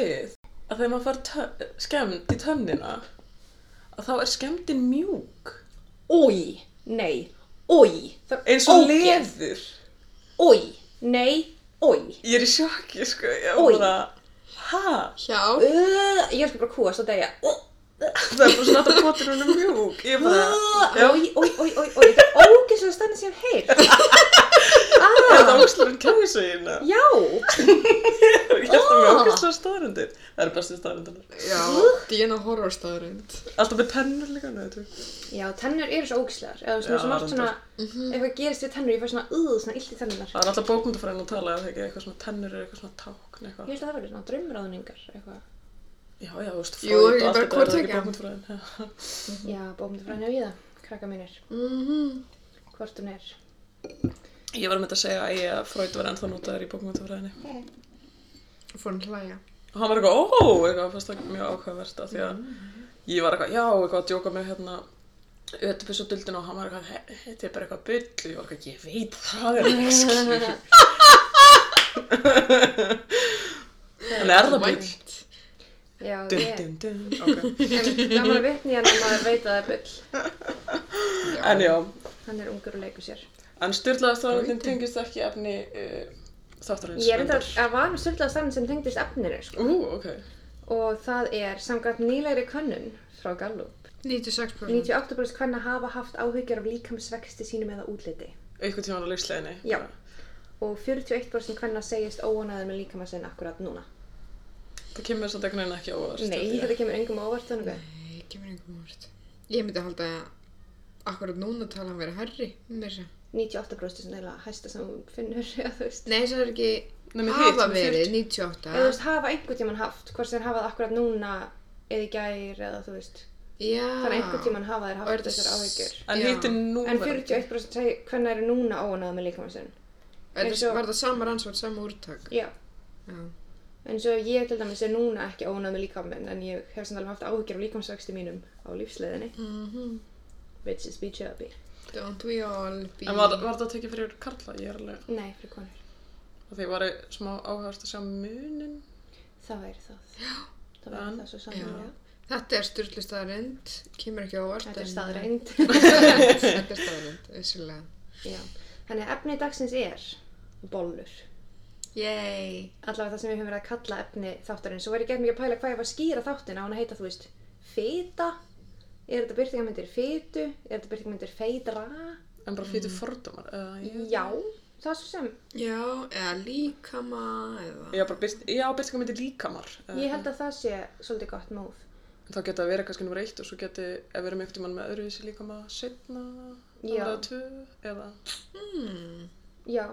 Þið að þegar maður fær tö- skemmd í tönnina að þá er skemmdin mjúk Új, nei, új. eins og leður Új, nei, új. Ég er í sjokki, sko, ég Oj. var bara Hæ? Hjá. Uh, ég er sko bara kúast og degja. Uh, Það er bara svona að potir hún er mjúk Ég er bara, já, Új, új, új, új, új. Þetta er ógeðslega stannir sem ég hef heyrt. Er þetta Ah, óslarinn kæmisegina já. Ég held að Ah. ógæslega staðarindir Það eru bestu staðarindir Já, dína horror staðarind. Alltaf með tennur líka, nei, þú Já, tennur eru svo ógeðslegar. Eða svona sem allt svona, Mhm. eitthvað gerist við tennur, ég fæ svona, uh, svona illt í tennunar. Það er alltaf bókmyndafræðin að tala eða ekki eitthvað svona tennur er eitthvað svona tákn Ég eitthvað held að það verður svona draumráðningar, eitthvað. Já, já, þú veist, og allt Já. Já, ég var með að segja að ég að Freud var ennþá notaður í bókmyndafræðinni Fór hann hlæja. og hann var eitthvað, ó, eitthvað, fannst það mjög ákveðvert af því að ég var eitthvað, já, eitthvað að djóka með hérna Ötipus og duldin og hann var eitthvað, "He- þetta er bara eitthvað bull og ég var eitthvað, ég veit það er ekki skilur Þannig er það Vænt. Já, Dun, ég, dun, dun, ok en gaman að vitni hann að maður veit að það er bull. En já, Hann er ungur og leikur sér. En styrlaða staðarinn tengist ekki efni uh, þáttarins Ég er enda reyndar. að var með stöldaða stafn sem tengdist efninu, sko. Ú, ok Og það er samkvæmt nýlegri könnun frá Gallup. 96%. 98% hvenna hafa haft áhyggjur af líkamsvexti sínum eða útliti. Eitthvað tíma á lífsleginni Já. Og 41% hvenna segist óanæður með líkamassinn akkurat núna. Það kemur samt einhvern veginn ekki óvart Nei, þetta kemur engum óvart þannig. Nei, kemur einhverjum úrst. Ég myndi halda að akkurat núna tala hann vera herri, mér sé. 98% sem eiginlega hæsta sem hún finnur, eða þú veist. Nei, það er ekki Nei, með hafa hitt, verið 40. 98. Eða þú veist, hafa einhvern tíman haft, hvort sem hafa það akkurat núna eða í gær eða þú veist. Já. Þannig að einhvern tíman hafa þeir Og er haft þetta þessar s- áhyggjur. En Já. hitt er nú En 41% segi hvenna eru núna óanæður með líkamassinn. Er eins þetta og- var það sama rannsvart, sama úrtak? Já. Já. En svo ég til dæmis er núna ekki ónæð með líkaminn en ég hef samt alveg haft áhyggjur af líkamsvexti mínum á lífsleiðinni. Mhm. Bitches be chubby. Don't we all be... En var, var þetta tekið fyrir Karla? Ég er alveg Nei, fyrir konur. Og því var ég smá áhugast að sjá munin Það væri það. Já. Það væri En- það svo sannlega. Þetta er styrli staðarind, kemur ekki á óvart. Þetta er staðreind. Þetta er staðarind, vissilega. Já. Þannig að efni dagsins er bollur. Yay! Allavega það sem við höfum verið að kalla efni þáttarinn. Svo var ég gett mikið að pæla hvað ég var að skýra þáttin á hann að heita, þú veist, fita. Er þetta byrtingamyndir fitu? Er þetta byrtingamyndir feitra? En bara fyrir fordómar uh, Já, það er svo sem. Já, eða líkama, eða... Já, bara byrt, já, byrtingar myndi líkamar uh, Ég held að það sé svolítið gott móð. Þá geta það verið kannski nummer eitt og svo geti ef við erum einhvern tímann með öðruvísi líkama setna eða tvö eða Hmm. Já.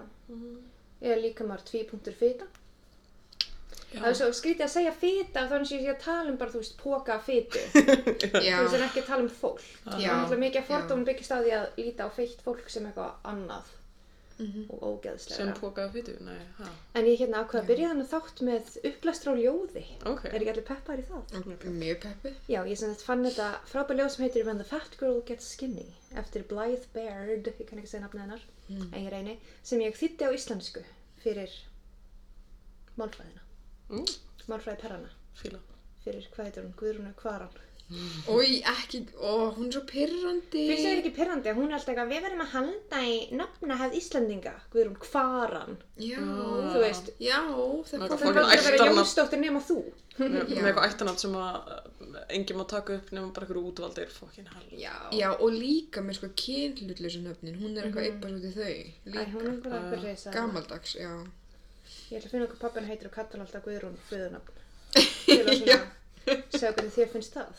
Eða líka maður tvípunktur fita. Já. Það er svo skrítið að segja fita þannig að ég sé að tala um bara, þú veist, póka fitu. Já, Þú veist, en ekki að tala um fólk. Já. Það er náttúrulega mikið að Já. fordómum byggist á því að líta á feitt fólk sem eitthvað annað Mhm. og sem ógeðslega. pókaði fyrir, nei, ha, En ég hérna ákveða að byrja þannig þátt með upplæstur á ljóði. ok Er ekki allir peppar í það? mjög peppi. Já, ég sem þetta fann þetta frábær ljóð sem heitir When the Fat Girl Gets Skinny eftir Blythe Baird, ég kann ekki segja nafnið hennar, Mm. en ég reyni, sem ég þýtti á íslensku fyrir málfræðina, mm, málfræði perrana, fíla fyrir hvað heitir hún, Guðrúnu Kvaran. Ói, ekki, ó, hún er svo pyrrandi. Finnst þið ekki pirrandi að hún er alltaf eitthvað, við verðum að halda í nafnahefð Íslandinga, Guðrún Kvaran, Já, þú veist. Já, það það er bara að vera. Jónsdóttir nema þú. með, eitthvað ættanat sem að enginn má taka upp nema bara einhverju útvaldir fokkin hell Já. Já, og líka með sko kynhlutleysu nöfnin, hún er eitthvað mm -hmm. út í þau. Æ, Líka. er eitthvað reysa. Gamaldags, já. Ég ætla að finna okkur pappin heitir og kalla hann alltaf Guðrún föðunafn. Til að svona, segja hvernig þér finnst það.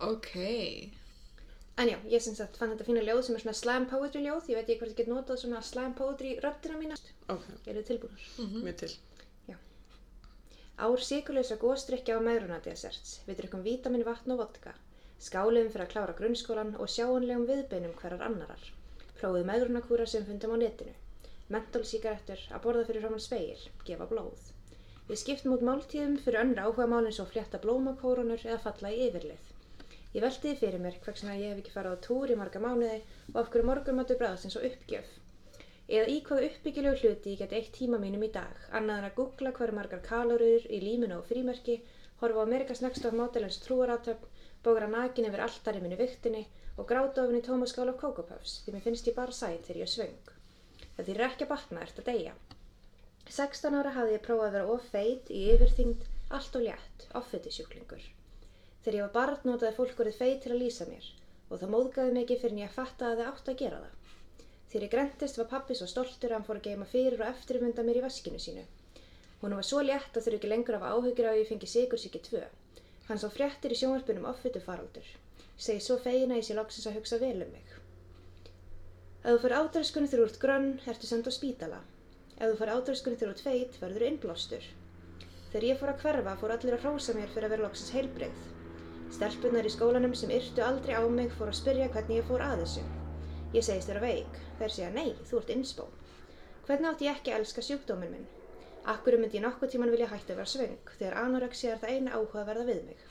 Ok. En já, ég sem sagt fann þetta fína ljóð sem er svona slam poetry ljóð. Ég veit ekki hvort ég get notað svona slam poetry röddina mína. ok, Er þið tilbúinur? mér til Ár síkuleysa góðstrykja og meðrunadeserts. Við drukkum vítamin, vatn og vodka. Skáliðum fyrir að klára grunnskólan og sjáanlegum viðbeinum hverjar annarar. Prófið meðrunakúra sem fundum á netinu. Mentólsíkarettur að borða fyrir framann speil, gefa blóð. Við skiptum út máltíðum fyrir önnur áhuga málinn svo flétta blómakórunur eða falla í yfirlið. Ég veltiði fyrir mér hvers vegna ég hef ekki farið á túr í marga mánuði og af hverju morgunmatu bræðast eins og uppgjöf. eða í hvaða uppbyggilegu hluti ég get eitt tíma mínum í dag, annað en að googla hverju margar kalorur í líminu og frímerki, horfa á Amerikas Next Top Modelins trúaratöfn, bógra nakin yfir alltari minni viktinni og gráta ofin í tómaskál af Coco Puffs því mér finnst ég bara sæt þegar ég er svöng. Það þýr ekki að batna ert að deyja. 16 ára hafði ég prófað að vera of feit í yfirþyngd, allt og létt, offetisjúklingur. Þegar ég var barn notaði fólk orðið feit til að lýsa mér og það móðgaði mig ekki fyrir en ég fattaði að það átt að gera það. Þegar ég grentist var pappi svo stoltur að hann fór að geima fyrir og eftirmynda mér í veskinu sínu. Hún var svo létt að þurfi ekki lengur af áhyggjur á að ég fengi sigursíki 2. Hann sá fréttir í sjónvarpunum offitu faraldur. Segi svo fegin að ég sé loksins að hugsa vel um mig. Ef þú fyrir ádræskunni þegar þú ert grönn, ertu send á spítala. Ef þú fyrir ádræskunni þegar þú ert feit, verður innblástur. Þegar ég fór að hverfa fór allir að hrósa mér fyrir að vera loksins heilbreyð. Stelpunar í skólanum sem yrtu aldrei á mig fór að spyrja hvernig ég fór að þessu. Ég segist vera veik. Þeir segja nei, þú ert innspó. Hvernig átti ég ekki að elska sjúkdóminn minn? Akkur myndi ég nokkuð tíman vilja hætti að vera svöng þegar anorexia er það eina áhugaverða við mig.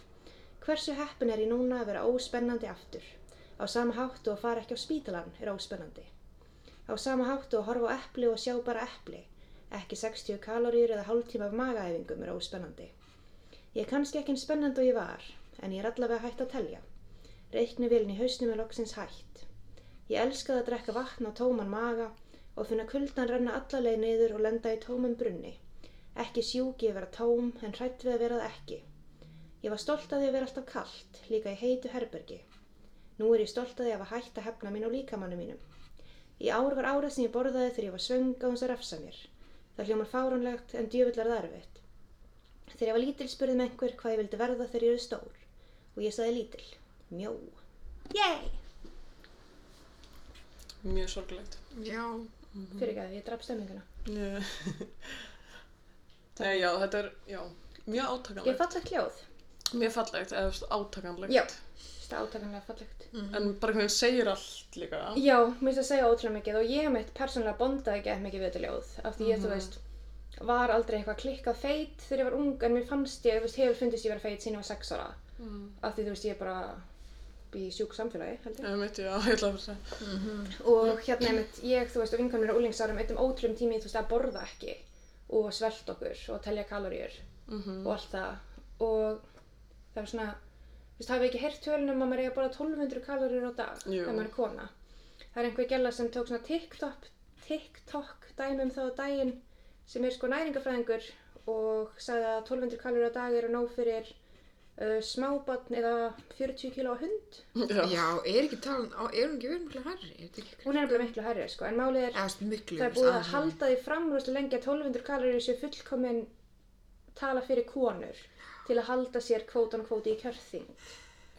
Hversu heppin er ég núna að vera óspennandi aftur? Á sama háttu að fara ekki á spítalan er óspennandi. Á sama háttu að horfa á epli og sjá bara epli. Ekki 60 kaloríur eða hálftíma af magaæfingum er óspennandi. Ég er kannski ekki eins spennandi og ég var, en ég er allavega hægt að telja. Reiknivélin í hausnum er loksins hætt. Ég elskaði að drekka vatn á tóman maga og finna kuldan renna allaleg niður og lenda í tómum brunni. Ekki sjúk ég að vera tóm, en hrætt við að vera það ekki. Ég var stolt að því að vera alltaf kallt, líka í heitu herbergi. Nú er ég stolt að því að hafa hætt að hefna mín á líkamannu mínum. Í ár var árið sem ég borðaði þegar ég var svöng á hans að refsa mér. Það hljómar fáránlegt en djöfullar það erfitt. Þegar ég var lítil spurði með einhver hvað ég vildi verða þegar ég er stór. Og ég saði lítil. Mjó. Yey! Mjög sorglegt. Já. Fyrir ekki að ég draf stemminguna. Nei, já, þetta er, já, mjög Ég átakanlegt. fallegt hljóð. Mjög fallegt, eða þú veist, átakanlegt. Já. Það er átakanlega fallegt. En bara hvernig segir allt líka. Já, mér finnst að segja ótrúlega mikið og ég mitt persónulega bondaði ekki mikið við þetta ljóð af því ég, þú veist, var aldrei eitthvað klikkað feit þegar ég var ung en mér fannst ég, þú veist, hefur fundist ég vera feit sín ég var sex ára Mm. af því, þú veist, ég er bara í sjúk samfélagi, held ég Ég veit, já, ég ætla að fara að segja. og hérna einmitt, ég, þú veist, og vinkan mér á úlingsárum eittum ótrúum tími, þú veist, að borða ekki og svelt okkur og telja kaloríur Mhm. og allt það og það var svona þú veist, hafið ekki heyrt tölunum að maður eigi að borða 1200 kaloríur á dag Jú. þegar maður er kona það er einhver gæla sem tók svona TikTok TikTok dæmi um þá daginn sem er sko næringafræðingur og sagði að 1200 kaloríur á dag eru nóg fyrir uh, smábarn eða 40 kíló hund Já. Já, er ekki talan, á- er hún ekki verið miklu? Er ekki hún er nefnilega miklu hærri sko en málið er það er búið að halda því fram rosalega lengi að 1200 kaloríur séu fullkomin tala fyrir konur til að halda sér kvótan kvóti í kjörþing.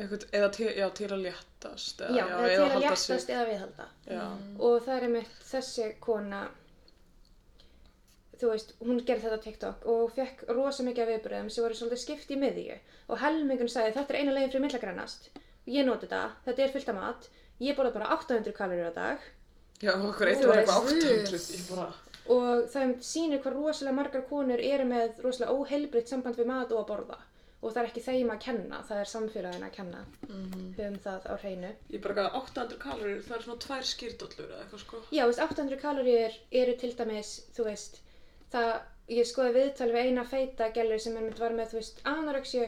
Eða til, já, til að léttast. já, eða til að halda léttast sig- eða viðhalda. Já, og það er einmitt þessi kona þú veist, hún gerði þetta á TikTok og fekk rosa mikið af viðbröðum sem voru svolítið skipt í miðju. Og helmingun sagði þetta er eina leiðin fyrir mill að grænast ég noti þetta, þetta er fullt af mat. Ég borða bara 800 kaloríur á dag. Já, okkur eitt var eitthvað 800. Ég bara, og það sýnir hvað rosalega margar konur eru með rosalega óheilbritt samband við mat og að borða og það er ekki þeim að kenna, það er samfélagin að kenna höfum það á hreinu ég bara eitthvað 800 kalorir, það er svona tvær skýrdollur eða eitthvað sko. Já, veist, 800 kaloríur eru til dæmis, þú veist, það, ég skoði viðtal við eina feita gælur sem einmitt var með, þú veist, anorexju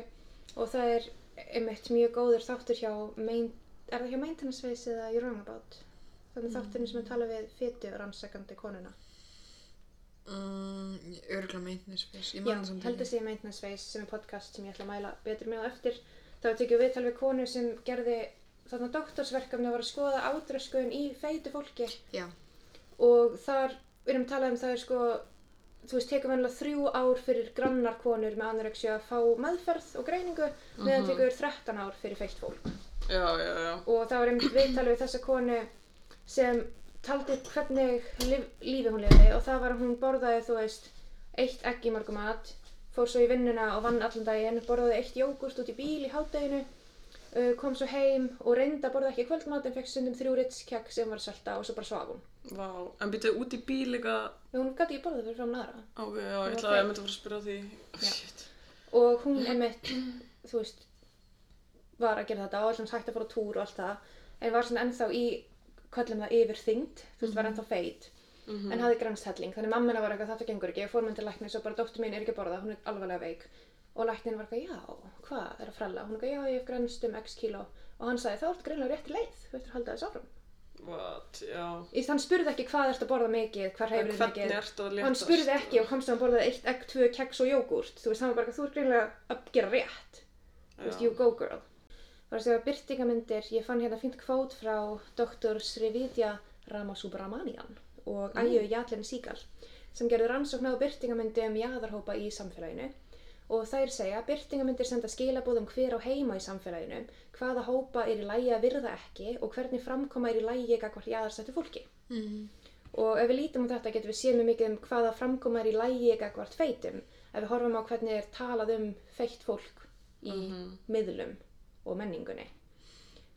og það er einmitt mjög góður þáttur hjá, main, er það hjá Maintenance Face eða You're Wrong About? Það er þátturinn sem er talað við fytu rannsakandi konuna. Mm, örgulega maintenance space. Ég heldur ekki. sé Maintenance Face sem er podcast sem ég ætla að mæla betur með á eftir. Tekið viðtal við konu sem gerði þarna doktorsverkefni að var að skoða átröskun í feitu fólki Já. og þar við erum að tala um það er sko þú veist, tekur venjulega þrjú ár fyrir grannar konur með anorexia að fá meðferð og greiningu meðan tekur 13 ár fyrir feitt fólk Já, já, já. og það var einmitt viðtalið við þessa konu sem taldi upp hvernig lif, lífi hún lifi og það var að hún borðaði þú veist eitt egg í morgum mat fór svo í vinnuna og vann allan daginn borðaði eitt jógurt út í bíl í hádeginu uh, kom svo heim og reyndi að borða ekki kvöldmat en fekk stundum þrjú ritskjak sem var að svelta og svo bara svaf hún. Vá, en býttu út í bíl og hún gæti ekki borðað fyrir fram aðra. Ok, já, ég ætlaði að ég myndi að fara að spyrja því. Shit. og hún einmitt, þú veist var að gera þetta og alltaf hægt að fara á túr og allt það en var svona ennþá í, kallum það yfirþyngd þú veist, var ennþá feit en hafði grænst helling. Þannig mammina var eitthvað þetta gengur ekki, ég fór minn til læknis og bara dóttur mín er ekki að borða, hún er alvarlega veik. Og læknin var eitthvað, já, hvað er að frella? Hún er eitthvað, já, ég hef grænst um x kíló. Og hann sagði, þá ertu greinlega rétt leið, þú veitur að halda þess áfram. What, já. Í hann spurði ekki hvað ertu að borða mikið, hvað hefur þið mikið. hann spurði ekki og komst að hann borðaði eitt egg, tvö keks og jógurt. Þú veist, hann var bara, þú ert greinlega að gera rétt. Þú veist, you go girl. Var að segja byrtingamyndir, ég fann hérna fínt kvót frá Dr. Srividya Ramasubramanian og Æju Jalin Síkal sem gerði rannsókn á byrtingamyndum jaðarhópa í samfélaginu og þær segja byrtingamyndir senda skilabóðum hver á heima í samfélaginu, hvaða hópa er í lægi að virða ekki og hvernig framkoma er í lægi gagvart jaðarsættu fólki. Mhm. Og ef við lítum á þetta getum við séð mjög mikið um hvaða framkoma er í lægi gagvart feitum. Ef við horfum á hvernig er talað um feitt fólk í miðlum og menningunni.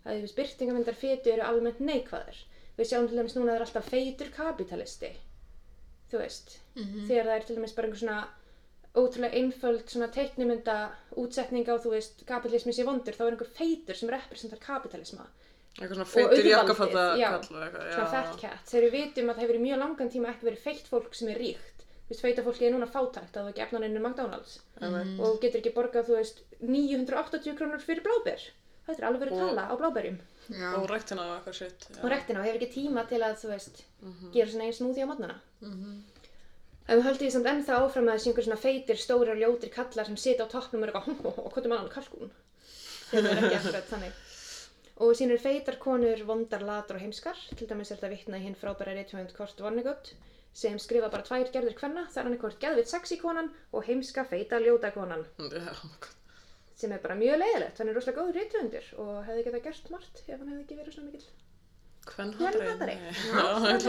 Það er byrtingamyndar fetu eru almennt neikvæður. Við sjáum til dæmis núna að það er alltaf feitur kapitalisti. Þú veist, þegar það er til dæmis bara einhver svona ótrúlega einföld svona teiknimynda útsetning á, þú veist, kapitalismi sé vondur, þá er einhver feitur sem representar kapitalisma. Eitthvað svona feitur jakkafata já. kall og eitthvað, svona fat cat, þegar við vitum að það hefur í mjög langan tíma ekki verið feitt fólk sem er ríkt þú veist, feita fólki er núna fátækt að það ekki efna henni McDonalds Mhm. og getur ekki borgað, þú veist 980 krónur fyrir bláber þetta er alveg verið Og- tala á bláberjum Já. Og ræktina og eitthvað shit. já. og rektina og hefur ekki tíma til að, þú veist Mhm. gera svona einn smúði á mótnana ef við höldum því samt ennþá áfram að þessi einhver svona feitir, stórir, ljótir kallar sem sita á toppnum og er eitthvað, og hvað er mann kalkún þeir eru ekki akkurat þannig og síðan eru feitar konur vondar, latar og heimskar til dæmis er þetta vitna í hinn frábæra reytjöfund Kort Vonnegut sem skrifa bara tvær gerður kvenna það er hann hvort geðvitt sexy konan og heimska feita ljóta konan. Já, oh my god. sem er bara mjög leiðilegt, hann er rosalega góður reytjöfundur og hefði getað gert margt ef hann hefði ekki verið svona mikil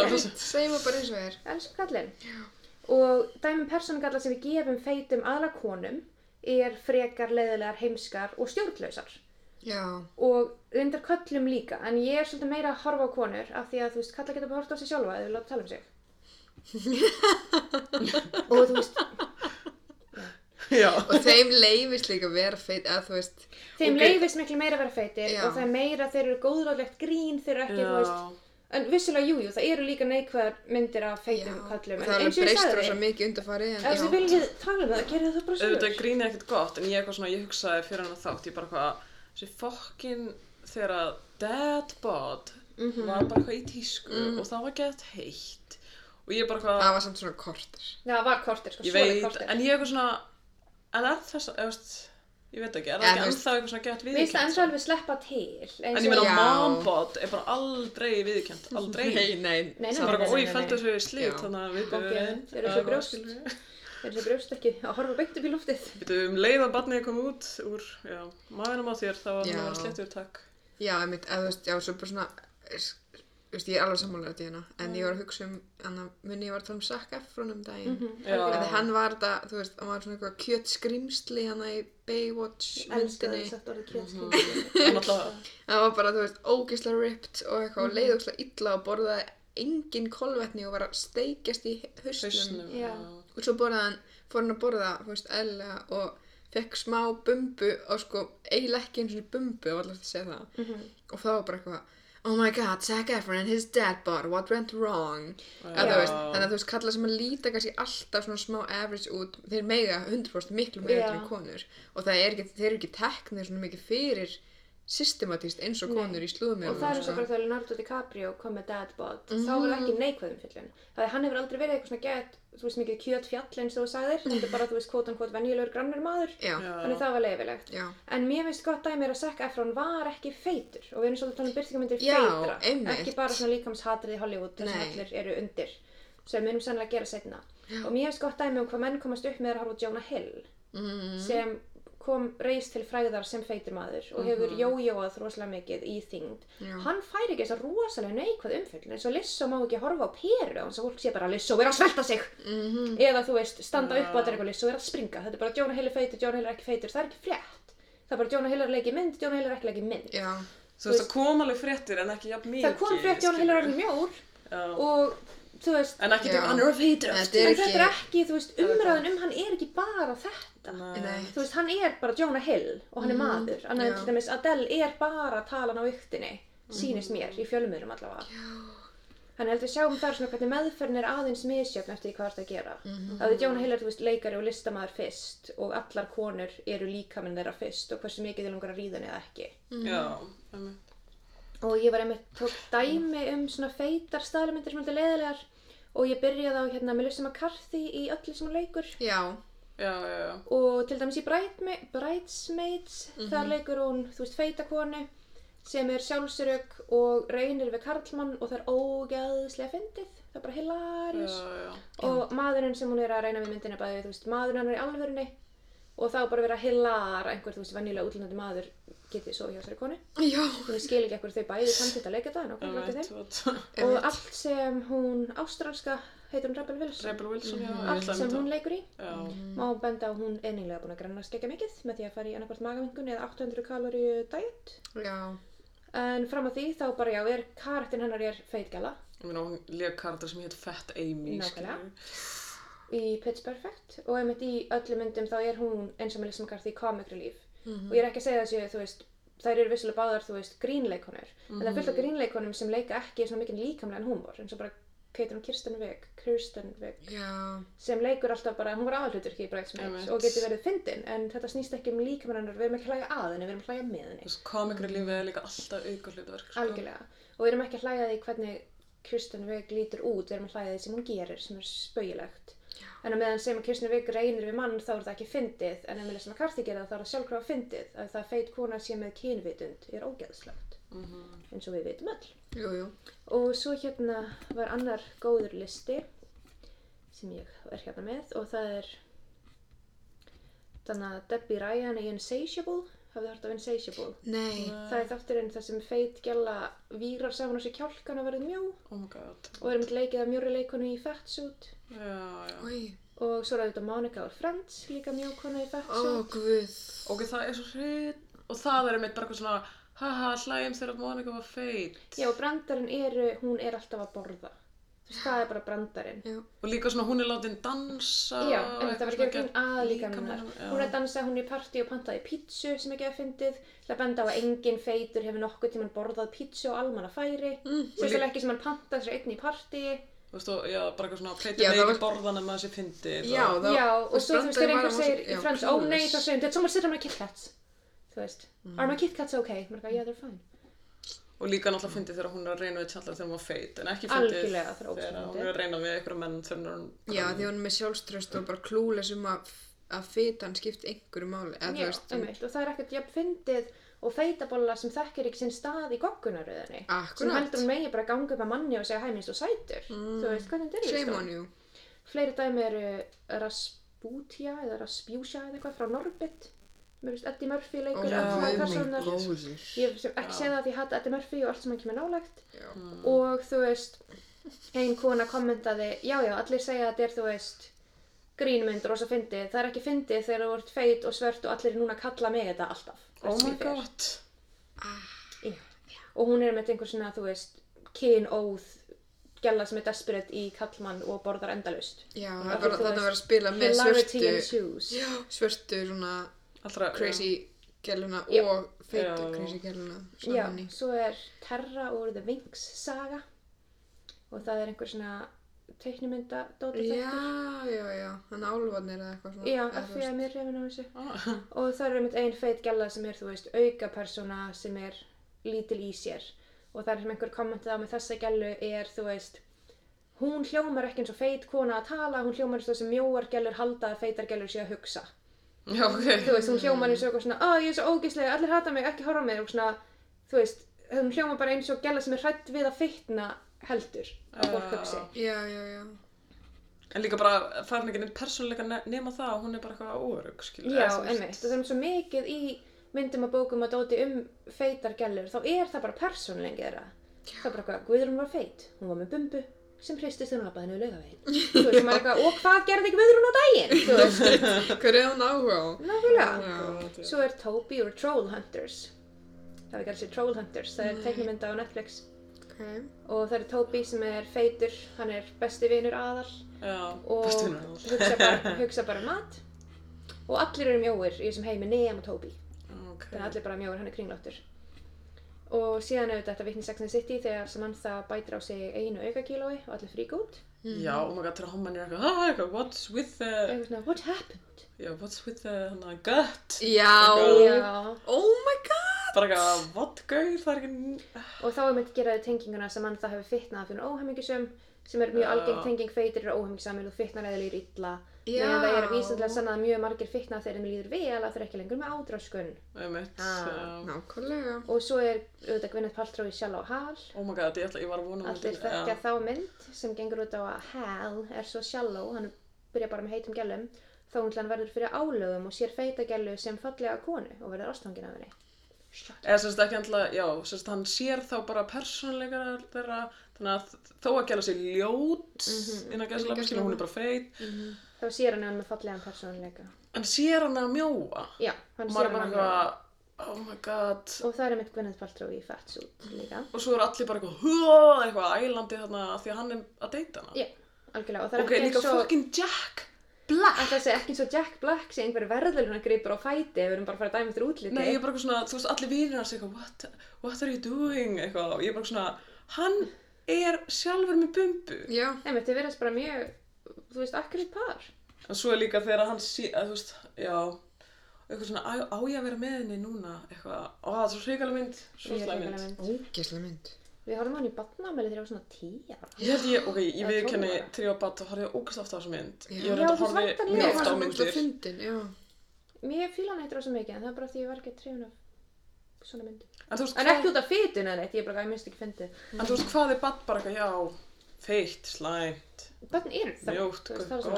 að þess Segjum það bara eins og er. elsku kallinn. Og dæmum persónugalla sem við gefum feitum aðla konum er frekar leiðilegar heimskar og stjórnlausar. Já. og reyndar köllum líka en ég er svolítið meira að horfa á konur af því að þú veist, kalla geta bara horta á sig sjálfa eða við láta tala um sig og þú veist, Já. Og þeim leifist líka að vera feit, eða þú veist, þeim Ok. leifist miklu meira að vera feitir Já. og það er meira þeir eru góðráðlegt grín þeir eru ekki, þú veist Já. en vissulega, jújú, jú, það eru líka neikvæðar myndir af já. feitum Og köllum það er eins alveg og ég breyst sagði rosa mikið undarfarið, en ef þið já. viljið tala um það, gerðu það bara Auðvitað sögur grín er ekkert gott, en ég svona, ég hugsaði fyrir hann þátt, ég bara hvað, þessi fokkin þegar að dad bod Mhm. var bara eitthvað í tísku og það var gett heitt og ég bara hvað, Það var samt svona kortir. það var kortir, sko, ég svona veit, kortir en ég eitthvað svona, en er þess, veist, ég veit ekki, er það Ja, ekki þú veist- ennþá eitthvað svona gett Mér finnst það viðkjönt? ennþá alveg sleppa til eins En og- ég meina, Já. mombot er bara aldrei viðkjönt, aldrei. Nei, nei. Nei, nei, Það er bara, nei, oi, nei, ég nei, fældi nei. þessu slít, Já. þannig að við Bókið, þeir eru svo brjóst. Þeir eru brjóst ekki að horfa beint upp í loftið Við um leið að barnið kom út úr, já, maðurum á þér, þá var hann Já. að vera sléttur, takk. Já, einmitt, eða þú veist, já, svo bara svona, veist, ég er alveg sammálega þetta hérna, en ég var að hugsa um, annar, minni ég var að tala um Zac Efron um daginn, Já. en þegar hann var þetta, þú veist, hann var svona eitthvað kjötskrimsli hann í Baywatch myndinni, Það er náttúrulega, hann var bara, þú veist, ógeðslega ripped og eitthvað, og leið ógeðslega illa og borðaði engin kolvetni og var að steikjast í Já. já. og svo borðaði hann, fór hann að borða, þú veist, eðlilega og fekk smá bumbu og sko, eiginlega ekki eins og bumbu, og alltaf að segja það, Mhm. og það var bara eitthvað oh my god, Zac Efron and his dad bod what went wrong? Að, veist, þannig að þú veist, kalla sem að líta kannski alltaf svona smá average út. Þeir mega 100% miklu meira Já. en konur. Og það er ekki, þeir eru ekki teknir svona mikið fyrir systematíst eins og Nei. konur í slúðum Og það er eins og bara þegar Leonardo DiCaprio kom með Dad Bod þá var það ekki neikvæðum fyllun Það er hann hefur aldrei verið eitthvað svona gett þú veist mikið kjöt fjall eins og þú sagðir. Þetta er bara þú veist kvót hann kvót venjulegur grannur maður. Já, þannig það var leifilegt já, En mér finnst gott dæmi er að Zac Efron var ekki feitur. Og við erum svolítið að tala um byrtingamyndir Já, feitra einmitt. ekki bara svona líkamshatrið í Hollywood þar sem Nei. allir eru undir sem við erum sannlega að gera setna og mér finnst gott dæmi um hvað menn komast upp með að horfa Jonah Hill mm, sem kom reist til fræðar sem feitur maður og hefur jójóað rosalega mikið í þyngd. Já. hann fær ekki þess að rosalega neikvæð umfyllin eins og Lissó má ekki horfa á peru og fólk sé bara Lissó er að svelta sig. Mhm, eða þú veist, standa upp á þetta eitthvað Lissó er að springa. Þetta er bara Jonah Hill er feitur, Jonah Hill er ekki feitur. Það er ekki frétt. Það er bara Jonah Hill er að leiki mynd, Jonah Hill er ekki að leiki mynd. Já, Þú veist, það kom alveg fréttir en ekki jafn mikið. það kom frétt Jonah Hill er orðin mjór. Og þú veist En ekki að en þetta er ekki, þú veist, umræðan um hann er ekki bara þetta nei, þú veist, hann er bara Jonah Hill og hann er maður. En já. til dæmis Adele er bara talan á yktinni sýnist mér, í fjölmiðlum allavega. Þannig held við sjáum þar svona hvernig meðferðin er aðeins misjöfn eftir því hvað það að gera. Mm Það er Jonah Hill er, þú veist, leikari og listamaður fyrst og allar konur eru líkaminn þeirra fyrst og hversu mikið þið langar að ríða henni eða ekki. Já, einmitt. Og ég var einmitt tók dæmi um svona feitar staðlumindir sem heldur leðilegar og ég byrjaði á hérna Melissa McCarthy í öllu sem hún leikur. Já, Já, já, já. og til dæmis í Bridesma- Bridesmaids þar leikur hún, þú veist, feitakonu sem er sjálfsörug og reynir við karlmann og það er ógæðslega fyndið, það er bara já. og maðurinn sem hún er að reyna við myndina bæði, þú veist, maðurinn hann er í alvörunni og þá bara vera hilar einhver, þú veist, venjulega útlunandi maður getið svo hjá þessari konu. Já, ég skil ekki ekkur þau bæði samtitt að leika þetta en okkur Einmitt, leika þeim what? og allt sem hún ástralska heitir hún Rebel Wilson? Rebel Wilson, já. ég allt sem hún leikur í. Já, má benda á að hún er nýlega búin að granna skekja mikið með því að fara í annarkvort magamingun eða 800 kaloríu diet. Já, en fram að því þá bara já, er karaktin hennar er meina hún lék karakter sem heit Fat Amy, í Pitch Perfect og einmitt í öllum myndum þá er hún eins og Melissa McCarthy í comic relief Mhm. og ég er ekki að segja þessu, þú veist þær eru vissulega báðar, þú veist, grínleikonur en það er Mhm. fullt af grínleikonum sem leika ekki svona mikið líkamlegan húmor eins og bara Keitur Kirsten Vig, Kirsten Vig já, sem leikur alltaf bara, hún var aðalhutur í Bridesmaids Einmitt. og getur verið fyndin en þetta snýst ekki um líkamennanur, við erum ekki að hlæja að henni, við erum að hlæja með henni komikri lífið er líka alltaf auka hlutverk, sko. algjörlega, og við erum ekki að hlæja því hvernig Kirsten Vig lítur út, við erum að hlæja því sem hún gerir sem er spauilegt en á meðan sem að Kirsten Vig reynir við mann þá er það ekki fyndið, en ef Melissa McCarthy gera það þá er það sjálfkrafa fyndið, að það feit kona sé með kynvitund er ógeðslegt. Mhm. eins og við vitum öll. Jú, jú, og svo hérna var annar góður listi sem ég er hérna með og það er þannig að Debbie Ryan í Insatiable. Hafið hort af Insatiable? Nei, það er þátturinn þar sem feit gæla vírar saman á sér kjálkan og verður mjó. Oh og er með leikið af mjóri leikonu í oi, og svo er þetta Monica úr Friends líka mjókona í ó, fatsuit guð, Ok, það er svo hrein. Og það er einmitt bara eitthvað svona, haha, hlægjum þegar Monika var feit. já og brandarinn eru, hún er alltaf að borða þú veist það er bara brandarinn já, Og líka svona, hún er látin dansa. Já, en það var ekki grín svona að líka líkamann, hennar. já. Hún er að dansa, hún er í partí og pantaði pítsu sem ekki að fyndið. Það að benda á að engin feitur hefur nokkuð tíman borðað pítsu og almanna færi. Mm, Sérstaklega ekki sem hann pantaði sér einn í partí. Þú veist, og, já, bara eitthvað svona, það með var- ekki borðan en maður sé fyndið. já, og- það, Já, og svo þú veist þegar einhver segir í Friends, ó nei, þá segir hún, did someone sit on my Kit Kats? Þú veist, are my Kit Kats okay? Maður er yeah, they're fine. Og líka náttúrulega fyndið þegar hún er að reyna við Chandler þegar hún var feit, en ekki fyndið Algjörlega, það er ógeðslega þegar hún er að reyna við einhverja menn þegar hún já, því hún er með sjálfströst og bara klúles um að, að fitan skipti einhverju máli, Já, einmitt, og feitabolla sem þekkir ekki sinn stað í goggunaröðinni. Sem heldur hún megi bara að ganga upp að manni og segja hæ, minnst og sætur. Þú veist, hvernig þetta er on you, Fleiri dæmi eru Rasputia eða Rasputja eða eitthvað frá Norbit. Mér finnst Eddie Murphy leikur góður, Ég sem ekki segið það því ég hata Eddie Murphy og allt sem hann kemur nálægt. já, Og þú veist, ein kona kommentaði, já já, allir segja að þetta er þú veist grínmynd rosa fyndið. Það er ekki fyndið þegar þú ert feit og svört og allir er núna að kalla mig þetta alltaf. Oh my ég fer." god. Já. Og hún er með einhver svona, þú veist, kynóð gæla sem er desperate í kallmann og borðar endalust. já, bara þú þannig að spila með svörtu, já, svörtu svona Allra, crazy gæluna Já. og feitu crazy gæluna Já, saman í. svo er Terra úr The Winx saga og það er einhver svona teiknumynda dóti Já, já, já, hann álfarnir eða eitthvað svona. Já, af því að mér reyfin á þessu. Ah, Og það er einmitt ein feit gæla sem er, þú veist, auka persóna sem er lítil í sér. Og það er sem einhver kommentið á með þessa gælu er, þú veist, hún hljómar ekki eins og feit kona að tala, hún hljómar eins og þessi mjóar gælur halda að feitar gælur sé að hugsa. Já, ok. Þú veist, hún hljómar eins og eitthvað svona, ó, ég er svo ógíslega, allir hata mig, ekki horfa mig, og svona, þú veist, hún hljómar bara eins og gæla sem er hrætt við að feitna heldur að fólk hugsi. Já, já, já. En líka bara farin ekki neitt persónuleika ne- nema það að hún er bara eitthvað óörug. Já, og það er svo mikið í myndum og bókum að dóti um feitar gælur, þá er það bara persónlengi þeirra. Það er bara eitthvað, Guðrún var feit, hún var með bumbu sem hristist hún labbaði henni við laugavegin. Og hvað gerði Guðrún á daginn? Þú veist, Hver er hún áhuga á? nákvæmlega. Svo er Toby úr Trollhunters. Það er ekki alls í Trollhunters, það er teiknumynda á Netflix. Ok. Og það er Toby sem er feitur, hann er besti vinur aðal Já, og hugsa bara, hugsa bara um mat. Og allir eru mjóir í þessum heimi nema Toby. Ok. Þannig að allir bara mjóir, hann er kringláttur. Og síðan er þetta and the City þegar Samantha bætir á sig einu aukakílói og allir frík út. Já, og maður gæti að hann er eitthvað, ah, eitthvað, what's with the, Eitthvað svona, what happened? já, what's with the, hann að gut? Já, Já. oh my god Bara eitthvað, what, gaur, það er ekki, Og þá er myndið geraði tenginguna sem hann það hefur fitnað fyrir óhemingisum sem er mjög algeng tenging feitir eru óhemingisamir og fitnar eða líður illa. Meðan það er vísindilega sannað að mjög margir fitna þegar þeim líður vel að þeir ekki lengur með Ah. já. Nákvæmlega Og svo er auðvitað Gwyneth Paltrow í Shallow Hal. Oh my god, ég ætla, ég var að vona um Allir þekkja þá mynd sem gengur út á að Hal er svo shallow, hann byrja bara með heitum gælum, þá hún verður fyrir álögum og sér feita gælu sem fallega konu og verður ástfangin af henni. Eða semst ekki alltaf, já, semst hann sér þá bara persónleikar þeirra, þannig að þó að gæla sér ljót Mhm. innan gæsla, skilja, hún er bara feit, Þá sér hann hann með fallegan persónuleika. en sér hann að mjóa. Já, hann sér hann að eitthvað, oh my god. Og það er mitt Gwyneth Paltrow í Fatsuit líka. Og svo er allir bara eitthvað, eitthvað ælandi þarna því að hann er að deyta hana. Já, algjörlega. Og það er Ok, ekki líka og... fucking Jack Black. Að segja ekki eins og Jack Black sé einhverju verðaluna gripur á fæti ef við erum bara að fara að dæma eftir útliti. Nei, ég er bara eitthvað svona, þú veist, allir vinir hans eitthvað, what, what are you doing, eitthvað, og ég er bara svona, hann er sjálfur með bumbu. Já, Nei, þið verðast bara mjög, þú veist, akkurat par. En svo er líka þegar hann sé, að, þú veist, já, eitthvað svona, á, á ég að vera með henni núna, eitthvað, ó, það er svo hrikalega mynd, svo hrikaleg mynd. ógesla mynd Við horfum á hann í badnámeli þegar ég var svona tíu ára. Ég held ég, ok, ég viðkenni ára. trí og batt og horfði ógast ofta á þessu mynd. Já. Ég Já, reynda að þú horfi mjög ofta á var myndir. fyndin, Mér fíla hann eitthvað svo mikið, en það er bara því ég var ekki trefin af svona mynd. En þú veist, En ekki út af fytun eða neitt, ég er bara, ég minnst ekki fyndið. en þú veist, hvað er batt bara eitthvað, já, feitt, slæmt, Bönn eru það. mjótt, er gott. Það er það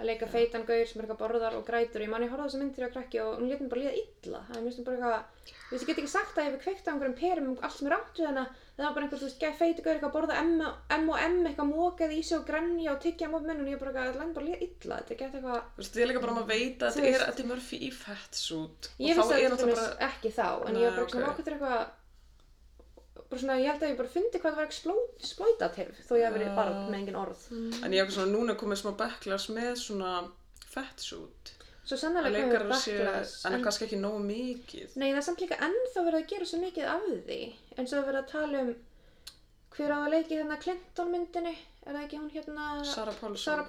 að manni. Og að er er að leika feitan gaur sem er eitthvað borðar og grætur. Og ég man ég horfði á þessa mynd þegar ég var krakki og hún lét mér bara líða illa. Það er mjög bara eitthvað, þú veist, ég get ekki sagt að ég hef kveikt á einhverjum perum um allt sem er átt við hana. Það var bara einhver, þú veist, gæði feitu gaur eitthvað að borða M, og M eitthvað mókaði í sig og grenja og tyggja á munn og ég bara eitthvað, það læn bara líða illa. Þetta gett eitthvað, Þú veist, ég er líka bara að veita að þetta er veist- Eddie Murphy í fatsuit. ég vissi að þetta bara... bara... ekki þá en Nei, ég var bara svona bara ég held að ég bara fyndi hvað það var exploitative þó ég hef verið Já. barn með engin orð En ég eitthvað svona, núna komið smá backlash með svona fatsuit. svo sannlega komið leikarar sé, backlash en kannski ekki nógu mikið. Nei, það er samt líka ennþá verið að gera svo mikið af því eins og verið að tala um hver á að leiki hérna Clinton myndinni er það ekki hún hérna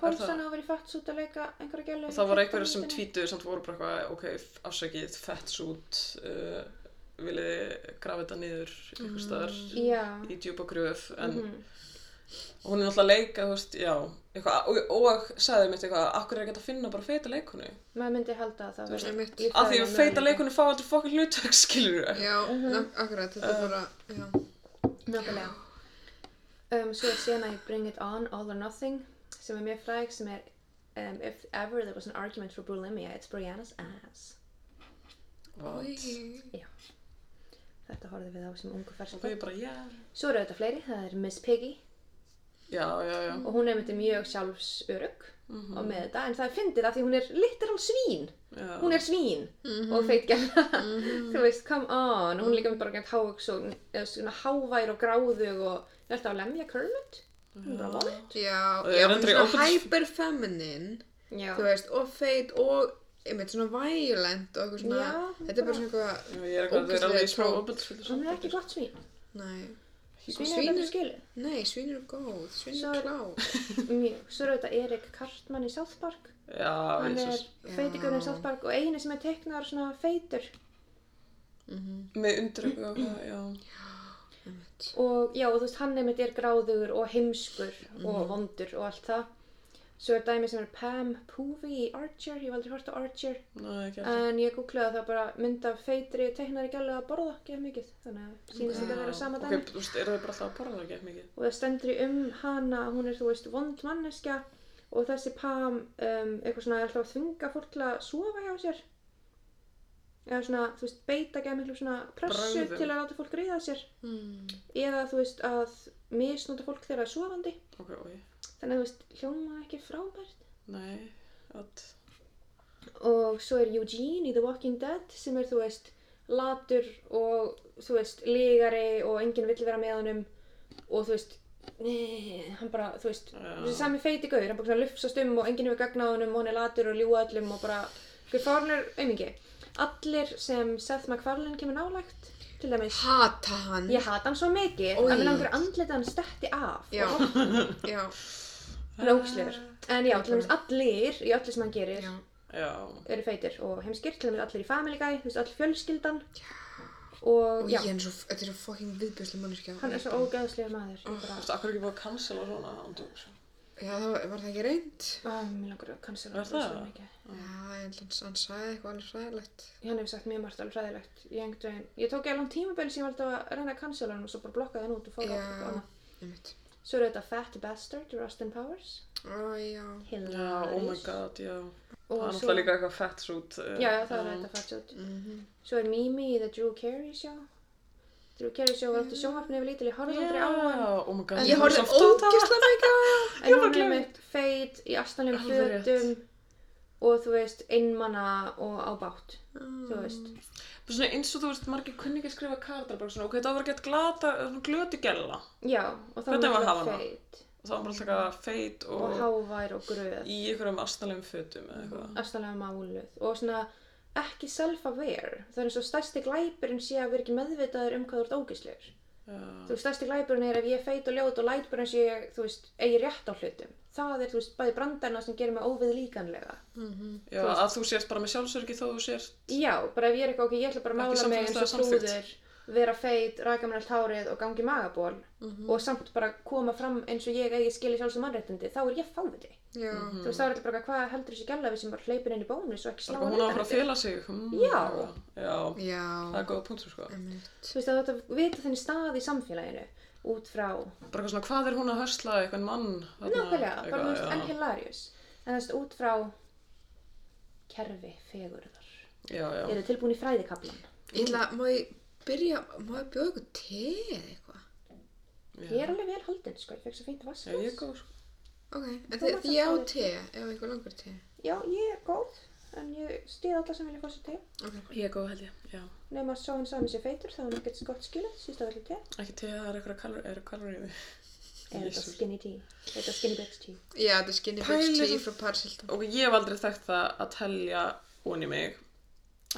Paulson það? hafa verið fattsút að leika einhverja gælu Og það voru einhverjir sem tvítuðu samt voru bara eitthvað, ok, afsakið, fatsuit, uh, viljið grafa þetta niður einhver staðar Já, í djúpa gröf, en mhm. hún er náttúrulega að leika, veist, já, eitthvað, og, og sagði mitt eitthvað, akkur er ekki að finna bara feita leikonu? maður myndi halda að það líffræðileg Af því að feita leikonu fá aldrei fokkin hlutverk, skilur við. Já, ná, akkurat, þetta er bara, já. Nákvæmlega. Um, Svo er sena í Bring It On, All or Nothing sem er mjög fræg sem er um, If ever there was an argument for bulimia it's Brianna's ass. Oj. Þetta horfðum við á sem ungu Og fersku þau bara, já, Svo eru þetta fleiri, það er Miss Piggy. Já, já, já. og hún er myndið mjög sjálfsörug Mhm. og með þetta, en það er fyndið af því hún er literal svín, já. hún er svín og feitgæla, þú veist, come on. Hún er líka með bara gæmt hávugs og eða svona hávær og gráðug og held að lemja Kermit? Hún er bara vond. Já, Og já, er hún er svona já, Þú veist, og feit og einmitt svona violent og eitthvað svona Já, Þetta er bara svona eitthvað Já, ég er eitthvað, þau eru alveg í smá Ógeðslega ofbeldisfullu hún er ekki gott svín. Nei, svín er Svín betur er- skilu nei, svín eru góð, svín Svo eru er- klá mjög, svo er þetta Erik Kartman í South Park. Já, hann er Jesus. feitigurinn í South Park og eini sem er teiknaður svona feitur. Með undir eitthvað, já. Einmitt. og já, og þú veist, hann einmitt er gráðugur og heimskur og vondur og allt það svo er dæmi sem er Pam Poovey í Archer, ég hef aldrei hort á Archer Nei, ekki alltaf. en ég googlaði það bara mynd af feitri teiknari gælu að borða, gef mikið þannig að sýnist ekki að vera sama Ok, dæmi þú veist, eru þau bara alltaf að borða ekki mikið? og það stendur í um hana hún er, þú veist, vond manneskja og þessi Pam um, eitthvað svona er alltaf að þvinga fólk til að sofa hjá sér eða svona, þú veist, beita ekki miklu svona pressu Brögðum. til að láta fólk ríða sér Mm. eða þú veist að misnota fólk þegar það er sofandi Ok, oi. Þannig að þú veist hljóma ekki frábært Nei, að... og svo er Eugene í The Walking Dead sem er þú veist latur og þú veist lígari og enginn vill vera með honum og þú veist Nei, hann bara, þú veist, þessi sami feiti gaur, hann bara svona lufsast um og enginn hefur gagnað honum og hann er latur og ljúa öllum og bara, hver fárnir aumingi. Allir sem Seth MacFarlane kemur nálægt, til dæmis, Hata hann. ég hata hann svo mikið Oj. að mér langar andlita hann stetti af. Já, já, Hann er ógislegur. En já, til dæmis allir í öllu sem hann gerir já. Já. eru feitir og heimskir, til dæmis allir í Family Guy, þú veist, all fjölskyldan. Og Og ég já, er svo, þetta er svo fucking viðbjörslega manneskja. hann er svo ógeðslegur maður. Ég Þú veist, akkur ekki búið að cancela svona ándjóks. Já, það var, var það ekki reynd? Á, mér langar að cancela Er hann svo það? mikið. Já, ég held að hann sagði eitthvað alveg fræðilegt. Hann hefur sagt mjög margt alveg hræðilegt. Ég, einhvern veginn- ég tók ég alveg tímabili sem ég valdi að reyna að cancela hann og svo bara blokkaði hann út og fór á Já, eitthvað annað. ég veit. Svo er þetta Fat Bastard, Rustin Powers. Ó, já. Já, oh my god, já. Og Það er náttúrulega líka eitthvað fett sút. Já, já, það er þetta Fat Suit. Mhm. Svo er Mimi í The Drew Carey Show. Drew Carey Show var eftir sjónvarpinu yfir lítil, ég horfði aldrei á hann. Oh my god. Ég horfði ógeðslega mikið á það. En hún er meitt feit í rétt. fötum og þú veist, einmana og á bátt. Þú veist. Bara Svona eins og þú veist, margir kunni ekki skrifa kartar, bara svona, ok, það var gett glata, svona glöti gælla. Já, og það Hvernig var að hana? feit. Og það var bara alltaf feit og, Og hávær og gröð. í einhverjum astanlegum fötum eða eitthvað. astanlega máluð og svona ekki self-aware það er eins og stærsti glæpurinn sé að vera ekki meðvitaður um hvað þú ert ógislegur Já. Þú veist, stærsti glæpurinn er ef ég er feit og ljót og læt bara eins og ég, þú veist, eigi rétt á hlutum. Það er, þú veist, bæði brandarna sem gerir mig óvið líkanlega Já, að þú sért bara með sjálfsörgi þó þú sért. já, bara ef ég er eitthvað ok, ég ætla bara að mála mig eins og trúður vera feit, ræka mér allt hárið og gangi magaból og samt bara koma fram eins og ég eigi skili sjálfs og mannréttindi þá er ég fáviti Já. þú veist, þá er þetta bara hvað heldur þessi gæla við sem bara hleypir inn í bónus og ekki slá hún á að fara að fela sig. Mm, Já. Já, Já. það er góða punktur, sko. Þú veist að þetta vita þenni stað í samfélaginu út frá, Bara svona, hvað er hún að hörsla eitthvað mann? þarna, nákvæmlega, bara eitthvað, þú veist, já. en hilarious en þú veist út frá kerfi fegurðar Já, já. eru tilbúin í fræðikablan Ég ætla, má ég byrja, má ég bjóða ykkur te eða eitthvað? ég er alveg vel haldin, sko, ég fekk svo fínt vask Já, ég er góð, sko. Ok, en Þú þið, mátt ég á samt fá te, ef einhver langar te. já, ég er góð en ég stið alla sem vilja fá sér te Ég er góð, held ég, já. nema að sá hann sami sér feitur þá er hann ekkert gott skilið, síst að velja te Ekki til það er eitthvað kalor, er kalor í því. er þetta Jesus. skinny tea, er þetta skinny bitch tea Já, þetta er skinny Pæli bitch tea svo- frá Paris Hilton. Og ég hef aldrei þekkt það að telja onni mig.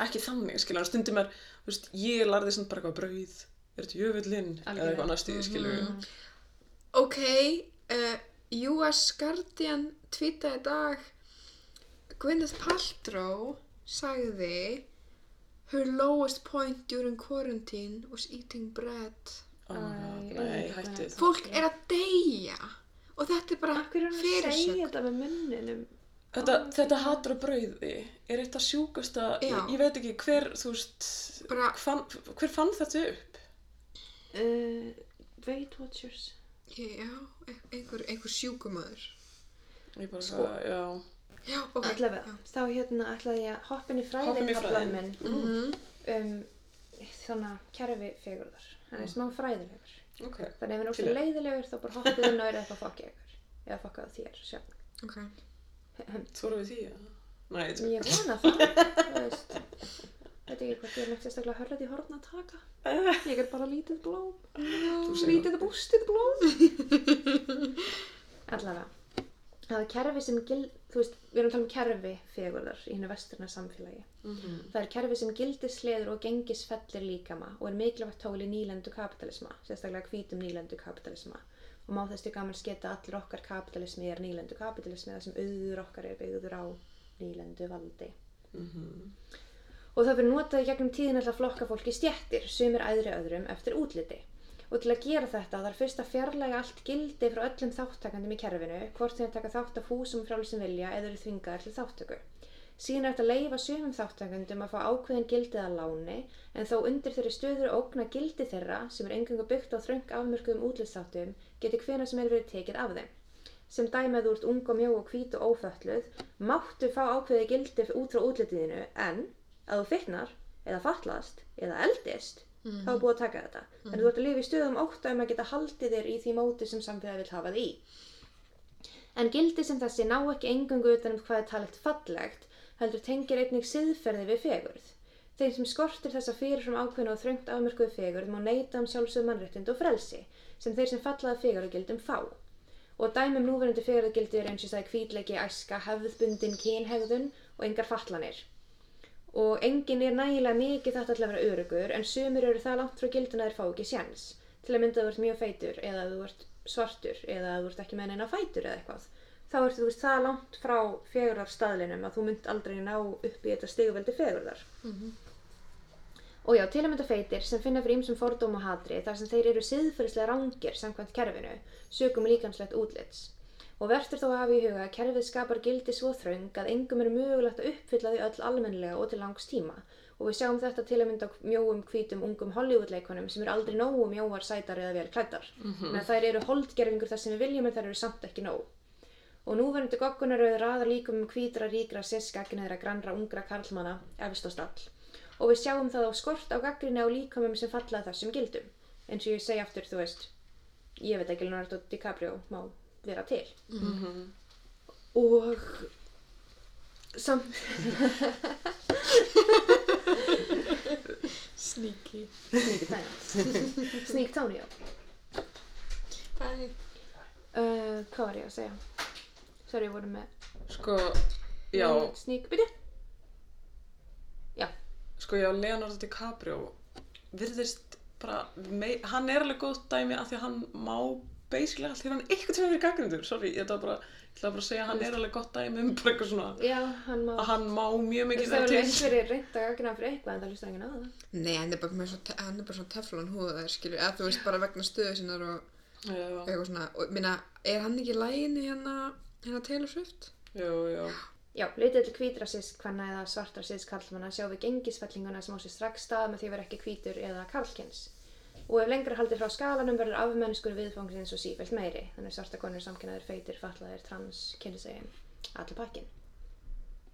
Ekki þannig, skilja, stundum er, þú veist, ég larði samt bara eitthvað brauð, er þetta jöfullinn, eða eitthvað næstu, skilju. Ok, uh, US Guardian tweetaði í dag Gwyneth Paltrow sagði Her lowest point during quarantine was eating bread. Oh my god, Æ, nei, hættið. Fólk er að deyja og þetta er bara Akkur er hann að fyrirsögn. segja þetta með munninum Þetta, þetta hatur á brauði er eitt af sjúkasta, ég, ég veit ekki hver, þú veist, Bara- fann, hver fann þetta upp? uh, Weight Watchers Já, e- einhver, einhver sjúkumöður. Ég bara, Sko. já, Já, ok. Allavega, þá hérna ætlaði ég að hoppa inn í Hoppa inn í fræðikablan fræðin. minn Mhm. um þannig að kerfi fegurðar. Hann er smá fræðilegur. ok. Þannig ef hann er óslega leiðilegur þá bara hoppið inn og er eitthvað fokkið ykkur. Eða fokkað þér sjálf. Ok. Voru við því, já? Nei, þetta Ég vona það, þú veist. Veit ekki hvort ég er neitt sérstaklega hörrið í horfna að taka. Ég er bara lítið blóm. Lítið bústið blóm. Allavega. Það er kerfi sem gild, þú veist, við erum að tala um kerfi fegurðar í hennu vesturna samfélagi. Mhm. Það er kerfi sem gildisleður og gengisfellir líkama og er mikilvægt tól í nýlendu kapitalisma, sérstaklega hvítum nýlendu kapitalisma. Og má þess til gaman sketa að allir okkar kapitalismi er nýlendu kapitalismi þar sem auður okkar er byggður á nýlendu valdi. Mhm. Og það fyrir notað í gegnum tíðin alltaf flokka fólk í stjettir, sumir æðri öðrum eftir útliti. Og til að gera þetta þarf fyrst að fjarlæga allt gildi frá öllum þáttakandum í kerfinu, hvort þeir taka þátt af húsum frá sem vilja eða eru þvingaðar til þáttöku. Síðan er þetta að leifa sumum þáttakandum að fá ákveðin gildið að láni, en þó undir þeirri stöður ógna gildi þeirra, sem er engangu byggt á þröng afmörkuðum útlitsþáttum, geti hvena sem er verið tekið af þeim. Sem dæmi að þú ert ung og mjó og hvít og ófölluð, máttu fá ákveði gildi út frá útlitiðinu, en að þú fitnar, eða fallast, eða eldist, þá er búið að taka þetta. En þú ert að lifa í stöðum ótt um að geta haldið þér í því móti sem samfélagi vil hafa þig í. En gildi sem þessi ná ekki engungu utan um hvað er talegt fallegt, heldur tengir einnig siðferði við fegurð. Þeir sem skortir þessa fyrirfram ákveðna og þröngt afmörkuðu fegurð má neyta um sjálfsögum mannréttind og frelsi sem þeir sem fallaða fegurðagildum fá. Og dæmum núverandi fegurðagildi er eins og það hvítleiki, æska, hefðbundin, kynhegðun og engar fatlanir. Og enginn er nægilega mikið þetta til að vera örugur en sumir eru það langt frá gildin að þeir fá ekki sjans. Til að mynda að þú ert mjög feitur eða að þú ert svartur eða að þú ert ekki með neina fætur eða eitthvað. Þá ertu þú veist það langt frá fegurðarstaðlinum að þú mynd aldrei ná upp í þetta stigveldi fegurðar. Og já, til að mynda feitir sem finna fyrir ýmsum fordóm og hatri þar sem þeir eru siðferðislega rangir samkvæmt kerfinu, sögum líkanslegt útlits. Og verður þó að hafa í huga að kerfið skapar gildi svo þröng að engum er mögulegt að uppfylla því öll almennilega og til langs tíma. Og við sjáum þetta til að mynda mjóum hvítum ungum Hollywood-leikonum sem eru aldrei nógu mjóar, sætar eða vel klæddar. Mm -hmm. þær eru holdgerfingur þar sem við viljum en þær eru samt ekki nóg. Og núverandi goggunarauð raðar líkum um hvítra, ríkra, sesskagneðra, grannra, ungra karlmanna efst á stall. Og við sjáum það á skort á gaggrinni á líkamum sem falla þessum gildum. Eins og ég segi aftur, þú veist, ég veit ekki Leonardo DiCaprio má vera til. Og samt, Sneaky. sneaky Tony. Sneak Tony, já. Bye. Uh, hvað var ég að segja? Sorry, við vorum með Sko, já, Sneak, byrju. Sko já, Leonardo DiCaprio virðist bara, mei, hann er alveg góð dæmi af því að hann má basically allt, hefur hann eitthvað til að vera gaggrindur, sorry, ég ætla bara, ég ætla bara að segja að hann er alveg gott dæmi um bara eitthvað svona, Já, hann má... að hann má mjög mikið það er til. einhverjir reynd að gagna fyrir eitthvað en það hlustar enginn á það. Nei, hann er bara, hann er svona teflon húðaðir, skilur, eða þú veist bara vegna stöðu sinnar og Já, eitthvað svona, og minna, er hann ekki lægin í hérna, hérna Taylor Swift? já, já, Já, litið til hvítra sísk hvenna eða svartra sísk karlmanna sjáum við gengisfellinguna sem á sér strax stað með því vera ekki hvítur eða karlkins. Og ef lengra haldið frá skalanum verður afmennskur viðfangsins og sífælt meiri, þannig svarta konur samkynnaðir, feitir, fatlaðir, trans, kynnsegin, allir pakkin.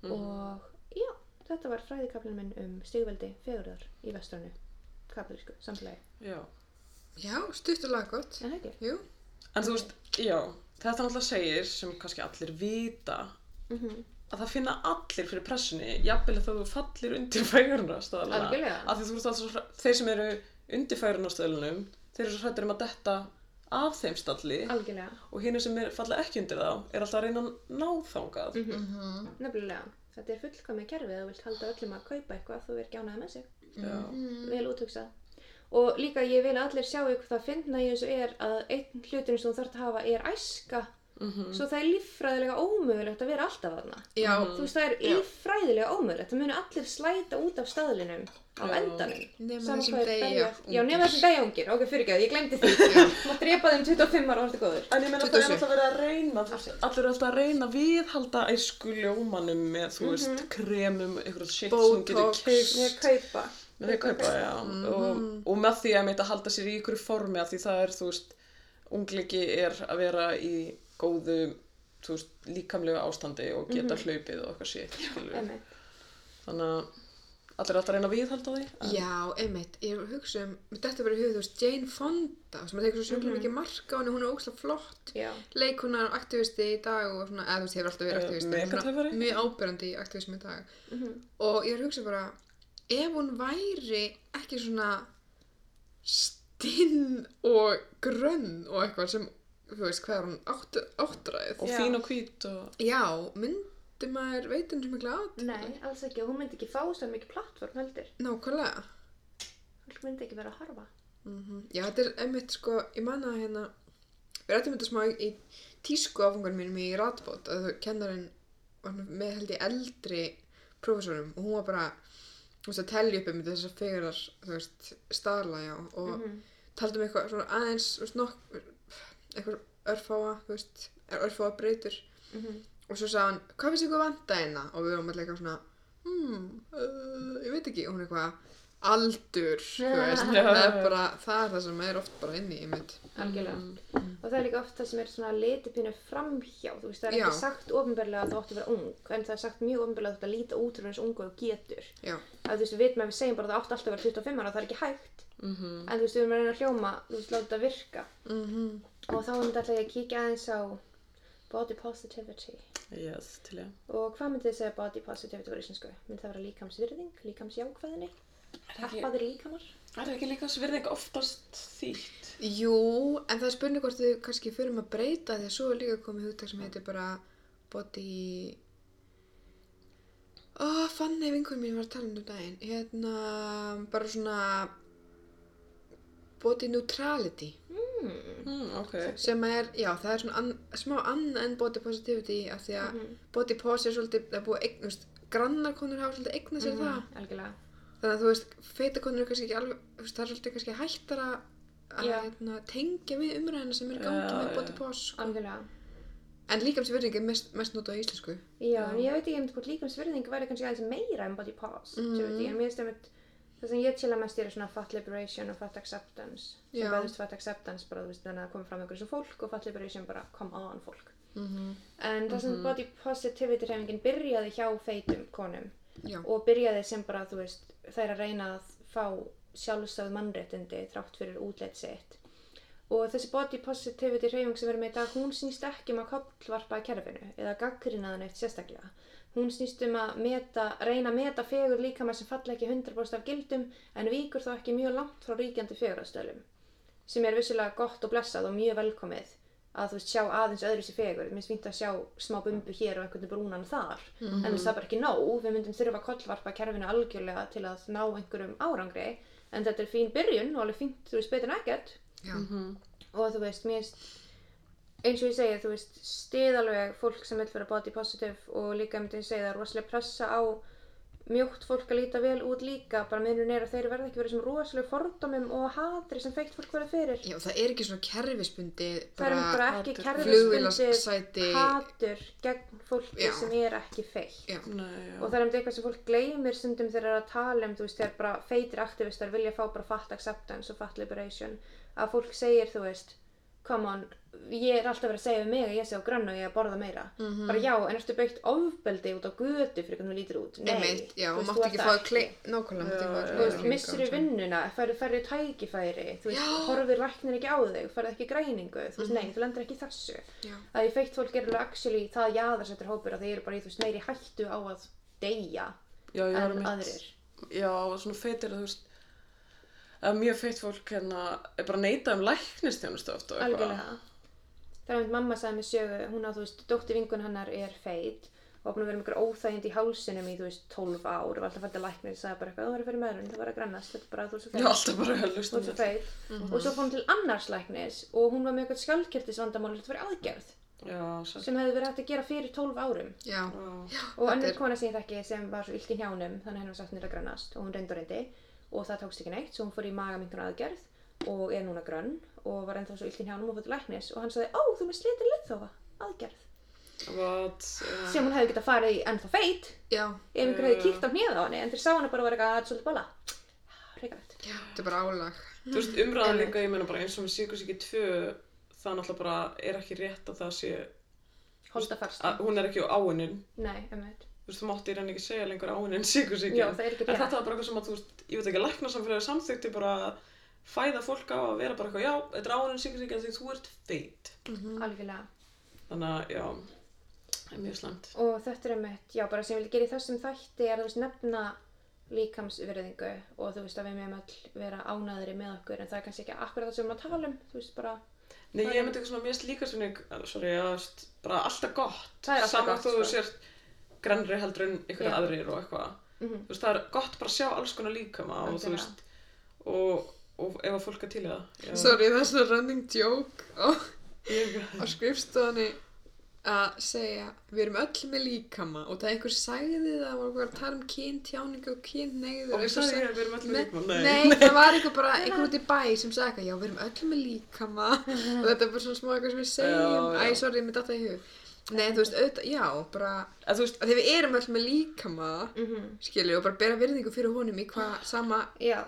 Og já, þetta var fræðikablin minn um stigveldi fegurðar í vestranu, kaplísku, samfélagi. já. Já, stuttulega gott. En ekki? Jú. En þú veist, já, þetta náttúrulega segir sem kannski allir vita Mm að það finna allir fyrir pressunni jafnvel að þú fallir undir fægurnastöðluna Algjörlega. af því þú þeir sem eru undir fægurnastöðlunum þeir eru svo hrættir um að detta af þeim stalli Algjörlega. og hinn sem er, falla ekki undir þá er alltaf að reyna að ná þangað Nefnilega, þetta er fullkomið kerfið að þú vilt halda öllum að kaupa eitthvað þú er ánægð með sig. já, Vel úthugsað. Og líka ég vil að allir sjá ykkur það finna í þessu er að einn hlutin sem þú þarf að hafa er æska svo það er líffræðilega ómögulegt að vera alltaf þarna. Já, Þú veist það er líffræðilega ómögulegt, það munu allir slæta út af staðlinum á Já. endanum. Nema Sama þessum er deyja- Já, nema þessum deyjungir, ok, fyrir ekki ég glemdi því. Má drepa þeim 25 ára og þetta góður. En ég meina það er 27. alltaf verið að reyna, allir eru alltaf að reyna að viðhalda æsku ljómanum með, þú veist, kremum, eitthvað shit sem getur Botox. Ég kaupa. Með því að kaupa, með góðu, veist, líkamlega ástandi og geta hlaupið og eitthvað. Einmitt. Þannig að allir alltaf reyna að viðhalda því. en- Já, einmitt, ég hugsa um, mér dætti bara í hug, þú veist, Jane Fonda, sem að tekur svo sjúklega mikið marka á henni, hún er ógslag flott, leikunar og aktivisti í dag og svona, eða þú veist, hefur alltaf verið aktivisti, mjög ábyrjandi í aktivismi í dag. Mhm. Og ég er að hugsa bara, ef hún væri ekki svona stinn og grönn og eitthvað sem, þú veist, hvað er hún, átt, áttræð? Og fín og hvít og... Já, myndi maður veitum sem mikla að? Nei, alls ekki, og hún myndi ekki fá svo mikið plattform heldur. Nákvæmlega. Fólk myndi ekki vera að harfa. Mm Já, þetta er einmitt sko, ég manna hérna, við rættum þetta smá í, tísku áfangan mínum í Radbót að kennarinn var með held ég eldri prófessorum og hún var bara, þú veist, að telja upp um þessar fegurar, þú veist, staðla, já, og mm Mhm. taldum eitthvað svona aðeins, þú veist, nokk, eitthvað örfáa, þú veist, örfáa breytur Mhm. og svo sagði hann, hvað finnst ykkur vanda hérna? Og við varum allir eitthvað svona, hmm, uh, ég veit ekki, og hún eitthvað, aldur, þú veist, Já. það er bara, það er það sem er oft bara inni í mitt. Algjörlega. Mm. Og það er líka oft það sem er svona litipínu framhjá, þú veist, það er Já. ekki sagt ofinbarlega að þú átt að vera ung, en það er sagt mjög ofinbarlega að þú átt að líta út úr eins ungu og getur. Já, Að þú veist, við veitum að við segjum bara að það átt alltaf að vera 25 ára, það er ekki hægt. Mhm. En þú veist, við erum að reyna að hljóma, þú veist, láta þetta virka. mhm, Og þá myndi alltaf ég að kíkja aðeins á body positivity. Yes, til ég. Og hvað myndið þið segja body positivity var íslensku? Myndi það vera líkamsvirðing, líkamsjákvæðinni? Heppaðir líkamar? Er það ekki líka svirðing oftast þýtt? Jú, en það er spurning hvort við kannski förum að breyta því að svo er líka komið hugtak sem heitir bara body... Ó, Fanny vinkunum mín var að tala um þetta daginn. Hérna, bara svona body neutrality Mm, ok. sem er, já, það er svona an, smá annað en body positivity af því að body pos er svolítið, það er búið, eign, þú veist, grannar konur hafa svolítið eigna sér það. Algjörlega. Þannig að þú veist, feita konur er kannski ekki alveg, þú veist, það er svolítið kannski hættar að að Já. hérna, tengja við umræðina sem er í gangi Já, með já. body pos. Sko. En líkamsvirðing er mest, mest notað á íslensku. Já, en ég veit ekki einmitt hvort líkamsvirðing væri kannski aðeins meira en body pause, mm. veit ég, en mér finnst einmitt það sem ég chilla mest er svona fat liberation og fat acceptance, sem Já. veðust fat acceptance bara, þú veist, þannig að koma fram einhverju sem fólk og fat liberation bara come on fólk. Mm En það sem body positivity hreyfingin byrjaði hjá feitum konum Já. og byrjaði sem bara, þú veist, þær að reyna að fá sjálfsögð mannréttindi þrátt fyrir útleitt sitt. Og þessi body positivity hreyfing sem við erum með í dag, hún snýst ekki um að kollvarpa kerfinu eða gaggrina það neitt sérstaklega. Hún snýst um að meta, reyna að meta fegur líkama sem falla ekki 100% af gildum en víkur þá ekki mjög langt frá ríkjandi fegurastöðlum. Sem er vissulega gott og blessað og mjög velkomið að þú veist sjá aðeins öðru sér fegur. Mér finnst fínt að sjá smá bumbu hér og einhvern brúnan þar. En þú veist það er bara ekki nóg. Við myndum þurfa að kollvarpa kerfinu algjörlega til að ná einhverjum árangri. En þetta er fín byrjun og alveg fínt, þú veist, betur en ekkert Já. og þú veist, mér finnst eins og ég segi, þú veist, stið alveg fólk sem vil vera body positive og líka ég segja það er rosalega pressa á mjótt fólk að líta vel út líka bara minnur er að þeir verða ekki verið sem rosalega fordómum og hatri sem feitt fólk verða fyrir Já, það er ekki svona kerfisbundi, það er bara ekki flugvélasæti. hatur gegn fólki Já. sem er ekki feitt Já. Og það er um eitthvað sem fólk gleymir stundum þegar það er að tala um, þú veist, þegar bara feitir aktivistar vilja fá bara fat acceptance og fat liberation að fólk segir, þú veist come on, ég er alltaf verið að segja við mig að ég sé á grann og ég er að borða meira. Mhm. bara já, en ertu beitt ofbeldi út á götu fyrir hvernig þú lítur út, nei. Einmitt, já, þú þú ekki ert fá það að klei... Nákvæmlega, missir í vinnuna, færðu færri tækifæri þú veist, horfir læknir ekki á þig færðu ekki græningu, þú veist, nei, þú lendir ekki í þessu. Já. að því feitt fólk er alveg actually það jaðarsettur hópur að þeir eru bara í þú veist meiri hættu á að deyja Já, en aðrir. Já, svona feitir að þú veist að mjög feitt fólk hérna er bara að neita um læknistjónustu oft og eitthvað. algjörlega. Það er einmitt mamma sagði mér sögu hún á þú veist, dóttir vingun hennar er feit og að vera með einhver óþægind í hálsinum í þú veist 12 ár og var alltaf fælt að læknir sagði bara eitthvað, þú verður fyrir meðrun, það var að grannast þetta er bara, þú ert svo Já, feit. alltaf bara að þú hlusta ert svo feit. Og svo fór hún til annars læknis og hún var með eitthvað skjálkjörtisvandamál þetta var aðgerð Já, sem hefði verið hægt að gera fyrir 12 árum. Já, og önnur er- kona sem ég þekki sem var svo illt í njánum þannig að henni var sagt nýra grannast og hún reyndi og reyndi og það tókst ekki neitt svo hún fór í magaminkuna aðgerð og er núna grönn og var ennþá svo illt í njánum og fór til læknis. Og hann sagði, ó þú með slitið liðþófa aðgerð. What? Já. sem hún hefði getað farið í ennþá feit. Já, ef einhver hefði kíkt á hnið á henni en þeir sá henni bara vera eitthvað að svolítið bóla hreikalegt þetta er bara álag. Þú veist, umræðan líka, ég meina bara eins og með síkursíki 2 það náttúrulega bara er ekki rétt að það sé holdafarst að hún er ekki á áunin nei, emmitt þú veist, þú mátti í reyni ekki segja lengur áunin síkursíki Já, það er ekki en rétt. þetta var bara eitthvað sem að, þú veist, ég veit ekki, læknarsamfélagi samþykti bara að fæða fólk á að vera bara eitthvað, já, þetta er áunin síkursíki því þú ert feit. Algjörlega. Þannig að, já, það er mjög slæmt. Og þetta er einmitt, já bara sem ég vil gera í þessum þætti er að þú veist nefna líkamsvirðingu og þú veist að við meðum öll vera ánæðri með okkur en það er kannski ekki akkurat það sem við erum að tala um þú veist bara, Nei, ég myndi eitthvað svona mest líka svona, sorry, að, bara alltaf gott. Það er alltaf Sama gott, þó þú sko. sért grannri heldur en ykkur aðrir og eitthvað Mhm. Þú veist, það er gott bara að sjá alls konar líkama og þú veist og, og ef að fólk er til í það já. Sorry, það er svona running joke á, skrifstofunni að segja við erum öll með líkama og það einhver sagði það og var að tala um kyntjáningu og kynneiður og ég sagði ég, við erum allir Nei, líkama nei, það var einhver bara einhver út í bæ sem sagði eitthvað, já, við erum öll með líkama og þetta er bara svona smá eitthvað sem við segjum Já, já. æ, sorry, mér datt það í hug Nei, þú veist, auðvitað, já, bara að þú veist, að því við erum öll með líkama mhm, skilju, og bara bera virðingu fyrir honum í hvað sama, já,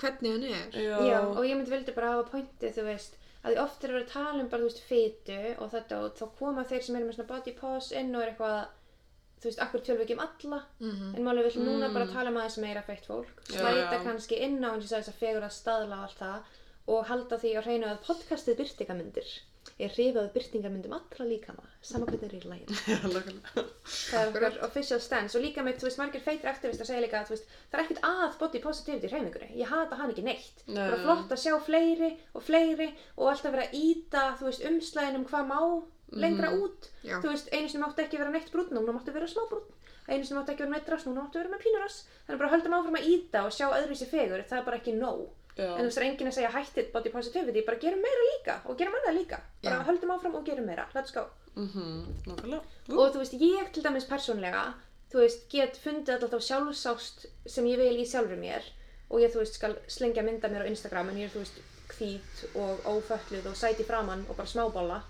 hvernig hann er. Já, já og ég myndi vildi bara hafa pointið þú veist að því oft er verið að tala um bara þú veist fytu og þetta og þá koma þeir sem eru með svona body pause inn og er eitthvað þú veist, akkur við ekki um alla Mhm. en máli vil núna bara tala um aðeins meira feitt fólk slæta kannski inn á eins og þess að fegur að staðla og allt það og halda því á hreinu að podcastið byrtingamyndir Ég er hrifið af byrtingarmyndum allra líkama, sama hvernig er í lægin. Það er okkar official stance og líka með, þú veist, margir feitir aktivistar segja líka að, þú veist, það er ekkert að body positivity í hreyfingunni. Ég hata hann ekki neitt. Nei. Það er flott að sjá fleiri og fleiri og alltaf vera að íta, þú veist, umslæðin um hvað má lengra út. Já. Þú veist, einu sinni máttu ekki vera neitt brúnn, núna máttu vera smá brúnn. Einu sinni máttu ekki vera neitt rass, núna máttu vera með pínurass. Þannig bara höldum áfram að íta og sjá öðruvísi fegur, það er bara ekki nóg. Já. En þú veist, enginn að segja hættið body positivity, bara gerum meira líka og gerum annað líka. Bara Já. höldum áfram og gerum meira. Let's go Mhm, nákvæmlega. og þú veist, ég til dæmis persónlega þú veist, get fundið alltaf sjálfsást sem ég vil í sjálfur mér og ég, þú veist, skal slengja mynda mér á Instagram en ég er, þú veist, hvít og ófölluð og sæti framann og bara smábóla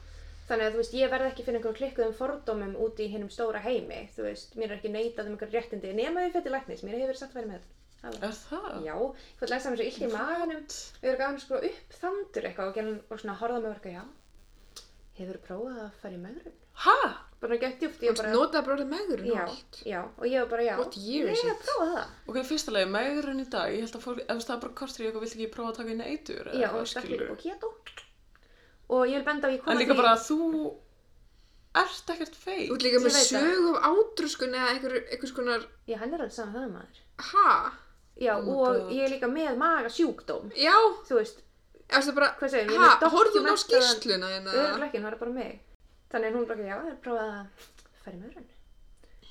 þannig að, þú veist, ég verð ekki fyrir einhverjum klikkuðum fordómum úti í hinnum stóra heimi þú veist, mér er ekki neitað um einhver réttindi nema ég mér það Er það? Já, ég að lesa mér svo illt í maganum við erum gafin sko upp þandur eitthvað og gerðum og svona horfða með verka, já hefur prófað að fara í megrun Hæ? bara gett djúpt, ég Þú bara notaði bara orðið megur já, já, og ég var bara já What year is ég hef it? prófað það Ok, fyrsta lagi, megrun í dag, ég held að fólk, ef það er bara kortur í eitthvað, viltu ekki prófa að taka inn eitur? já, og stakk líka á keto og ég vil benda á ég kom En að líka því- bara að þú ert ekkert feik. Þú ert líka með Ég veit það. sög af átrúskun eða einhver, einhvers konar já, hann er alveg saman það maður Ha? Já, Oh og ég er líka með magasjúkdóm. Já, þú veist, bara hvað segir, ég Ha, með horfðu hún á skýrsluna hérna? ekki, hann var bara mig. Þannig hún bara, já, ég hef prófað að fara í megrun.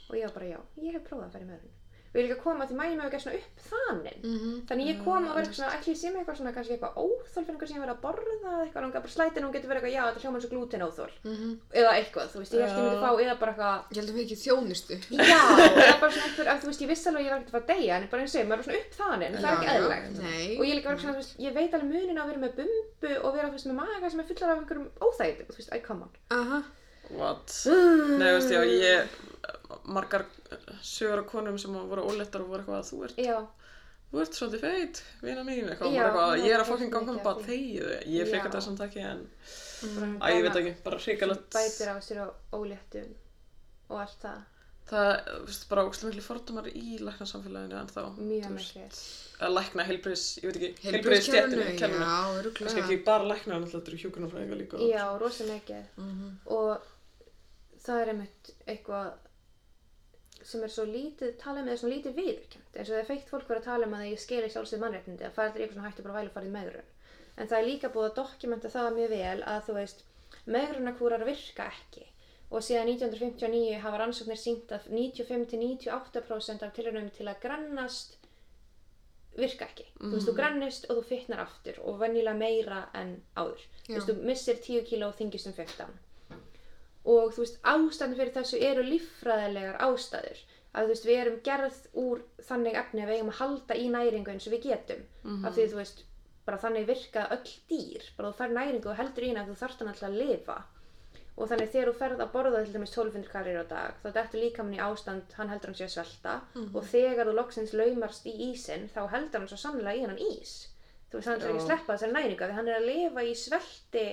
Og ég var bara, já, ég hef prófað að fara í megrun er líka að koma að því mæli mig ekki svona upp þaninn Mhm. Þannig ég kom og verið svona, ætli ég sé með eitthvað svona, kannski eitthvað óþól fyrir einhver sem ég verið að borða eitthvað, langar bara slætin og hún getur verið eitthvað, já, þetta hljóma eins og glúten óþól. Mhm. Eða eitthvað, þú veist, ég held ég myndi Já. fá, eða bara eitthvað, Ég held að við ekki þjónustu. já, eða bara svona einhver, að þú veist, ég vissi alveg að ég var ekkert að fara að deyja, en bara eins og ég, maður er svona upp þaninn, það er ekki Já, já. eðlilegt. Nei. Og ég líka verið svona, þú veist, ég veit alveg munin á að vera með bumbu og vera, þú veist, með maga sem er fullar af einhverjum óþægindum, þú veist, æ, come on. Aha. What? Nei, veist ég, ég, margar sögur af konum sem voru ólettar og voru eitthvað að þú ert, Já, þú ert svolítið feit, vina mín, eitthvað, Já, bara eitthvað, ég er að fokkin ganga um bara þegið, ég fekk þetta samt ekki, en, bara að ég veit ekki, bara hrikalegt, Bætir á sér á óléttum og allt það, það, þú veist, bara ógstlega miklu fordómar í læknarsamfélaginu en þá, mjög mikið. að lækna heilbriðs, ég veit ekki, já, kerfinu, öruglega. kannski ekki bara lækna, en alltaf þetta eru hjúkunarfræðingar líka, Já, rosa mikið. Mhm. og það er einmitt eitthvað sem er svo lítið talað með svona lítið viðurkjönd eins og það er feikt fólk verið að tala um að ég skeli sjálfsögð mannréttindi að fara til eitthvað svona hættu bara vælu farið meðrun en það er líka búið að dokumenta það mjög vel að þú veist meðrunarkúrar virka ekki og síðan 1959 hafa rannsóknir sínt að 95-98% af tilhörnum til að grannast virka ekki. Þú veist, þú grannist og þú fitnar aftur og venjulega meira en áður. Þú veist, Já. þú missir 10 kíló og þingist um 15. Og þú veist, ástæðan fyrir þessu eru líffræðilegar ástæður. Að þú veist, við erum gerð úr þannig efni að við eigum að halda í næringu eins og við getum. Af því þú veist, bara þannig virka öll dýr. Bara þú fær næringu og heldur í hana að þú þarft hann alltaf að lifa. Og þannig þegar þú ferð að borða til dæmis 1200 kaloríur á dag, þá dettur líkamann í ástand, hann heldur hann sé að svelta. Og þegar þú loksins laumast í ísinn, þá heldur hann svo sannlega í hann ís. Þú veist, hann er ekki að sleppa þessari næringu, því hann er að lifa í svelti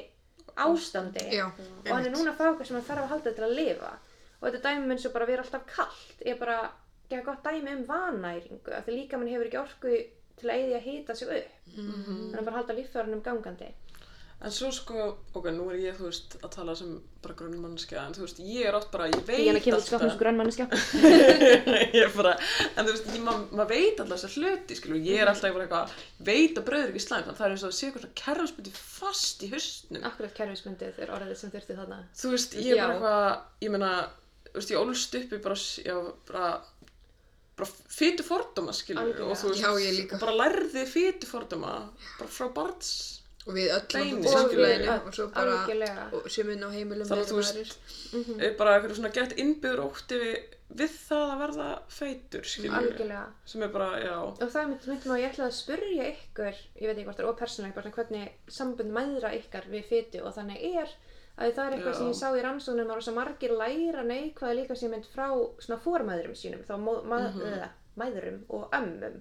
ástandi. Já, og hann er núna að fá eitthvað sem hann þarf að halda til að lifa. Og þetta dæmi eins og bara vera alltaf kallt, er bara ekki gott dæmi um vannæringu, af því líkamann hefur ekki orku til að eigi að hýta sig upp. Þannig að bara halda líffjörunum gangandi. En svo sko, ok, nú er ég, þú veist, að tala sem bara grunnmannskja, en þú veist, ég er oft bara, ég veit Díana kemur til alltaf- skapnum svo grannmanneskja. ég er bara, en þú veist, ég- maður ma veit alltaf þessar hluti, skilur, ég er alltaf bara eitthvað, veit að brauð er ekki slæmt, en það er eins og að sé eitthvað svona kerfsbytti fast í haustnum. Akkurat kerfismyndið er orðið sem þurfti þarna. Þú veist, ég er bara eitthvað, ég meina, þú veist, ég ólst uppi bara, s- já, bara, bara fytu skilur, Algjörlega. og þú veist, ég bara lærði fytu fordóma, bara frá barns, Og við öll Beini, í Og samfélaginu öll, og svo bara og sem inn á heimilum Þannig að með þú veist- aðrir. er bara eitthvað svona gett innbyður ótti við, við það að verða feitur, sem er bara, já, Og það myndi myndi maður, ég ætlaði að spurja ykkur, ég veit ekki hvort það er svona hvernig sambund mæðra ykkar við fytu og þannig er að það er eitthvað Já. sem ég sá í rannsóknum að margir læra neikvæða líka sem mynd frá svona fórmæðurum sínum, þá mó, mað, Mhm. Mæðurum og ömmum.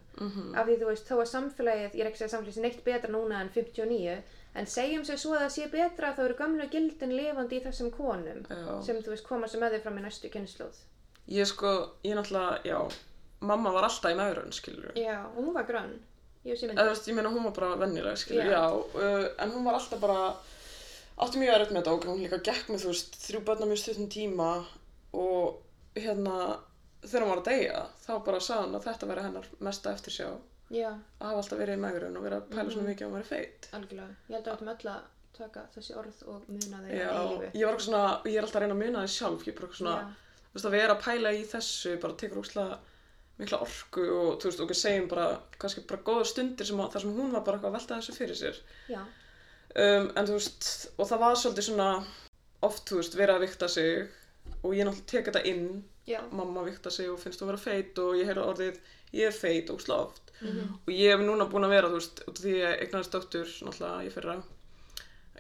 Af því þú veist, þó að samfélagið, ég er ekki að segja samfélagið sé neitt betra núna en 59, en segjum sér svo að það sé betra þá eru gömlu gildin lifandi í þessum konum já. sem þú veist koma sem þau fram í næstu kynnslóð. Ég sko, ég náttúrulega, já, mamma var alltaf í meðrun, skilur. Já, og hún var grönn. Ég veist, ég meina hún var bara vennileg, skilur, Já. já, uh, en hún var alltaf bara, átti mjög erfitt með þetta og hún líka gekk með, þú veist, þrjú börna mjög stuttum tíma og hérna, þegar hún var að deyja, þá bara sagði hann að þetta væri hennar mesta eftirsjá Já, að hafa alltaf verið í megrun og verið að pæla svona mikið að hún væri feit. algjörlega. Ég held að við ættum öll að taka þessi orð og muna þau Já, að eilífu. ég var eitthvað svona, ég er alltaf að reyna að muna það sjálf, ég er eitthvað svona, þú veist, að vera að pæla í þessu bara tekur úrslega mikla orku og þú veist, við segjum bara, kannski bara góða stundir sem, að- þar sem hún var bara að velta þessu fyrir sér. Um, en þú veist, og það var svolítið svona oft, þú veist, verið að vikta sig og ég náttúrulega tek þetta inn, já, mamma vikta sig og finnst þú að vera feit og ég heyrði orðið, ég er feit og oft. Mhm. Og ég hef núna búin að vera, þú veist, út af því ég eignast dóttur, náttúrulega, ég fyrra,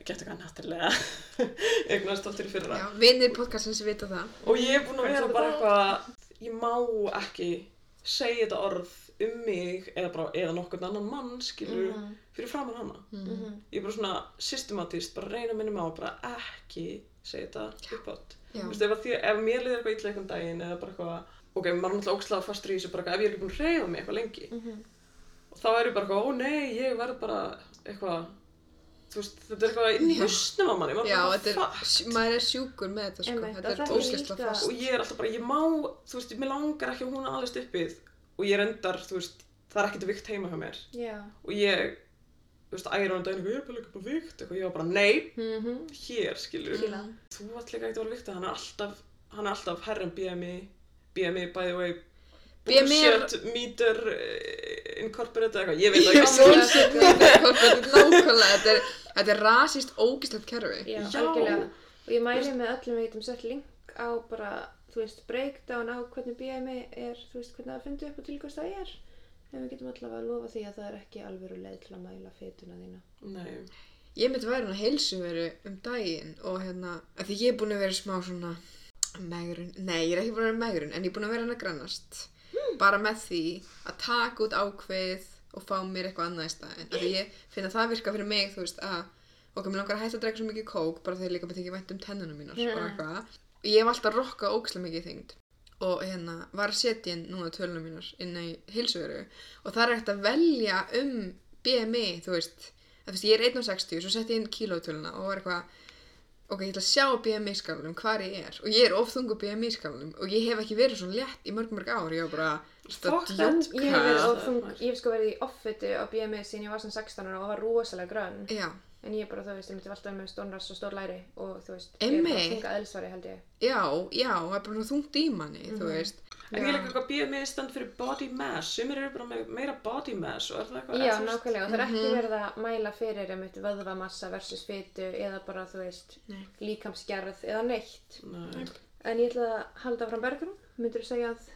gett eitthvað náttúrulega, eignast dóttur í fyrra. Já, vinnir podcastins vita það. Og ég er búin að vera bara eitthvað, ég má ekki segja þetta orð um mig eða bara, eða nokkurn annan mann, skilur, Mhm. fyrir framann hana. Mhm. Ég er bara svona systematíst, bara reyna að minna mig á að bara ekki segja þetta upp átt. Já. Þú veist, ef, því, ef mér liður eitthvað illa einhvern daginn eða bara eitthvað, ok, maður er náttúrulega ógslag fastur í þessu, bara eitthvað, ef ég er ekki búin að reyða mig eitthvað lengi, Mhm. og þá er ég bara eitthvað, ó nei, ég verð bara eitthvað, þú veist, þetta er eitthvað inn í hausnum á manni, maður Já, bara, þetta er, fuck. maður er sjúkur með þetta sko, þetta er er líka- fast. og ég er alltaf bara, ég má, þú veist, mér langar ekki að hún alveg uppið og ég reyndar, þú veist, það er ekkert vikt heima hjá mér Já. og ég, þú veist, æra um daginn eitthvað, ég er bara ekki bara vikt, eitthvað, ég var bara, nei, Mhm. hér, skilur, Fíla. þú ætla ekki ekkert að vera vikt, hann er alltaf, hann er alltaf herri en BMI, BMI, by the way, BMI er- bullshit, meter, eh, incorporated, eitthvað, ég veit ekki, bullshit, þetta er nákvæmlega, þetta er, þetta er rasist ógæslegt kerfi. Já, Já. algjörlega. Og ég mæli með öllum við getum sett link á bara, þú veist, breakdown á hvernig BMI er, þú veist, hvernig það fundi upp og til hvers það er. En við getum allavega að lofa því að það er ekki alvöru leið til að mæla fituna þína. nei, Ég myndi væri hann að heilsuveru um daginn og hérna, að því ég er búin að vera smá svona megrun, nei, ég er ekki búin að vera megrun, en ég er búin að vera hann að grannast. Bara með því að taka út ákveð og fá mér eitthvað annað í staðinn. Af því ég finn að það virka fyrir mig, þú veist, að ok, mér langar að hætta að drekka svo mikið kók, bara þegar líka með þykir vænt um tennunum Já. og eitthvað. Ég hef alltaf rokkað ókslega mikið í þyngd og hérna var að setja inn núna tölunum mínar inn í heilsuveru og það er hægt að velja um BMI, þú veist, þú veist, ég er 1,60 svo setti ég inn kílótöluna og var eitthvað ok, ég ætla að sjá BMI skalunum hvar ég er og ég er ofþungu BMI skalunum og ég hef ekki verið svo létt í mörg mörg ár ég var bara, Fuck that. Ég hef verið Já. of þung, ég hef sko verið í offiti á BMI síðan ég var sem 16 ára og var rosalega grönn. já, En ég bara, þú veist, ég myndi alltaf með stónras og stór læri og þú veist, ég er bara þunga eðlisvari held ég. já, já, það er bara þungt í manni þú veist, en ég líka eitthvað BMI stand fyrir body mass, sumir eru bara með meira body mass og er það eitthvað, Já, nákvæmlega, og það er ekki verið að mæla fyrir einmitt vöðvamassa versus fitu eða bara, þú veist, Nei. líkamsgerð eða neitt. Nei. En ég ætla að halda fram bergurum. Myndur þú segja að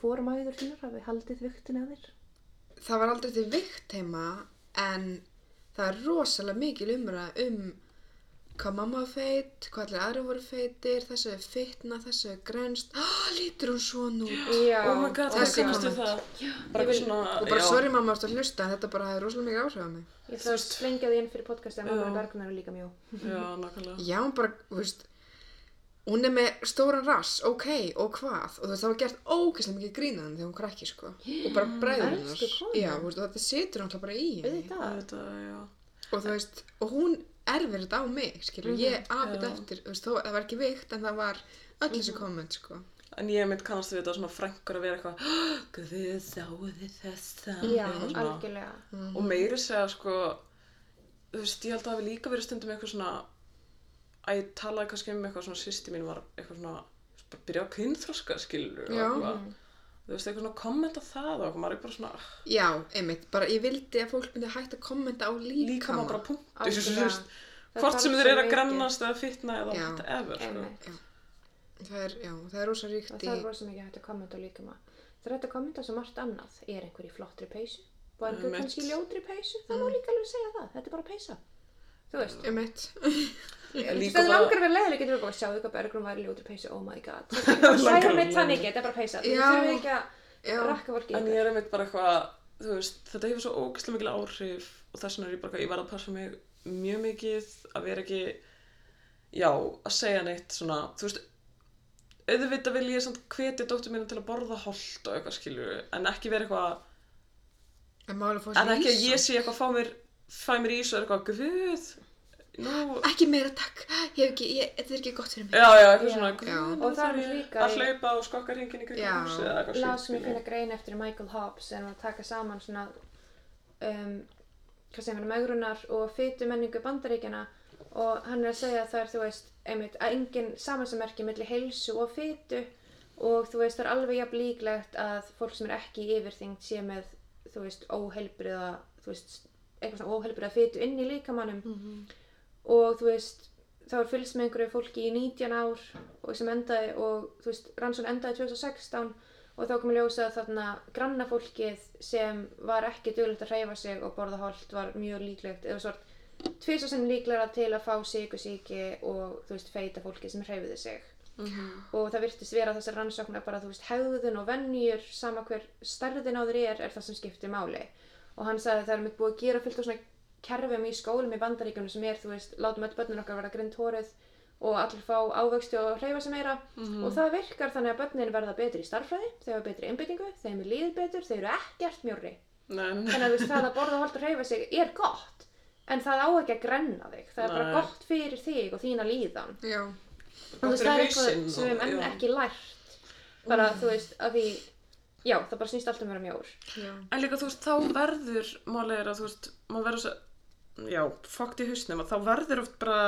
fórmæður þínar hafi haldið viktin að þér? það var aldrei til vikt heima en það er rosalega mikil umræða um hvað mamma var feit, hvað allir aðra voru feitir, þessu er fitna, þessu er grænst, ah, lítur hún svona út. Já. oh my god, það komstu komment. það bara vil- svona Og bara já. sorry mamma að hlusta, þetta bara hefði rosalega mikið áhrif á mig. Ég ætla að slengja því inn fyrir podcasti að mamma Já. bergunar er líka mjó. já, nákvæmlega Já, hún bara, þú veist, hún er með stóran rass, ok, og hvað? Og það var gert ógeðslega mikið grínaðan þegar hún krakki, sko. Og bara bræður veist, og þetta situr náttúrulega bara í henni. Og þú veist, og hún erfir þetta á mig, skilur, ég afið eftir, þú veist, þó, það var ekki vikt, en það var öll þessi komment, sko. En ég mynd kannast við þetta svona frængur að vera eitthvað Guð, sáðu þið þessa Já, Eitthvað svona. algjörlega. Og meiri segja sko Þú veist, ég held að það hafi líka verið stundum eitthvað svona að ég talaði kannski um eitthvað svona sýsti mín var eitthvað svona bara byrja á kynþroska skilur Já. Þú veist, eitthvað svona kommenta það og maður er bara svona "Ah, Já, einmitt, bara ég vildi að fólk myndi hægt að kommenta á líkama. líka maður bara punktu þú veist, Það hvort sem þeir eru að grannast eða fitna eða Já. whatever sko. Einmitt. Það er, já, það er rosa ríkt Og í... það er rosa mikið hægt að kommenta á líka maður. Það er hægt að kommenta svo margt annað. Er einhver í flottri peysu? Var einhver kannski í ljótri peysu? Það má líka alveg segja það. Þetta er bara peysa. Þú veist. Líka veist, það bara- langar að vera leiðileg getur við að sjáðu hvað Bergrún var í ljótri peysu, oh my god. Er neitt vera þannig ekki, þetta er bara peysa. Þú þurfum ekki að rakka fólki í en ég er einmitt bara eitthvað þú veist, þetta hefur svo ógeðslega mikil áhrif og þess vegna er ég bara eitthvað, ég verð að passa mig mjög mikið að vera ekki já, að segja neitt svona, þú veist auðvitað vil ég samt hvetja dóttur mínu til að borða holt og eitthvað skilju en ekki vera eitthvað, En en ekki að ég sé eitthvað fá mér, fæ mér og er eitthvað guð nú, Ekki meira takk, ég ekki, ég, þetta er ekki gott fyrir mig. já, já, eitthvað Já. svona, Já. guð, Og það er ég líka að hlaupa og skokka hringin í kringum Já. húsið eða eitthvað las shit, mér finna grein eftir Michael Hobbs en að taka saman svona um, hvað segir maður, megrunar og fytu menningu bandaríkjana og hann er að segja að það er, þú veist, einmitt, að engin samansamerki milli heilsu og fytu og þú veist, það er alveg jafn líklegt að fólk sem er ekki yfirþyngd sé með, þú veist, óheilbriða, þú veist, eitthvað svona óheilbriða fytu inn í líkamannum og þú veist, þá er fylgst með einhverju fólki í 19 ár og sem endaði og þú veist, rannsón endaði 2016 og þá kom að ljósa að þarna granna fólkið sem var ekki duglegt að hreyfa sig og borða holt var mjög líklegt eða svart tvisar sem líklega til að fá sykusíki og þú veist, feita fólki sem hreyfiði sig Mhm. og það virtist vera þessar rannsóknar bara þú veist hegðun og vennjur sama hver stærðin á þér er er það sem skiptir máli og hann sagði að það er mitt búið að gera fullt af svona kerfum í skólum í bandaríkjunum sem er þú veist látum öll börnin okkar vera grind hóruð og allir fá ávöxti og hreyfa sig meira. Og það virkar þannig að börnin verða betri í starffræði, þau hafa betri einbyttingu, þeim er líð betur, þau eru ekkert nei, þannig að þú veist það að borða holt og hreyfa sig er gott en það á ekki að grenna þig. Það er bara Nei. gott fyrir þig og þína líðan. Já, og þú veist, það er eitthvað sem við og- hefum enn já. ekki lært. Bara þú veist að því já það bara snýst allt um að vera mjór. En líka þú veist, þá verður, málið er að þú veist, maður verður svo, já, fokkt í hausnum að þá verður oft bara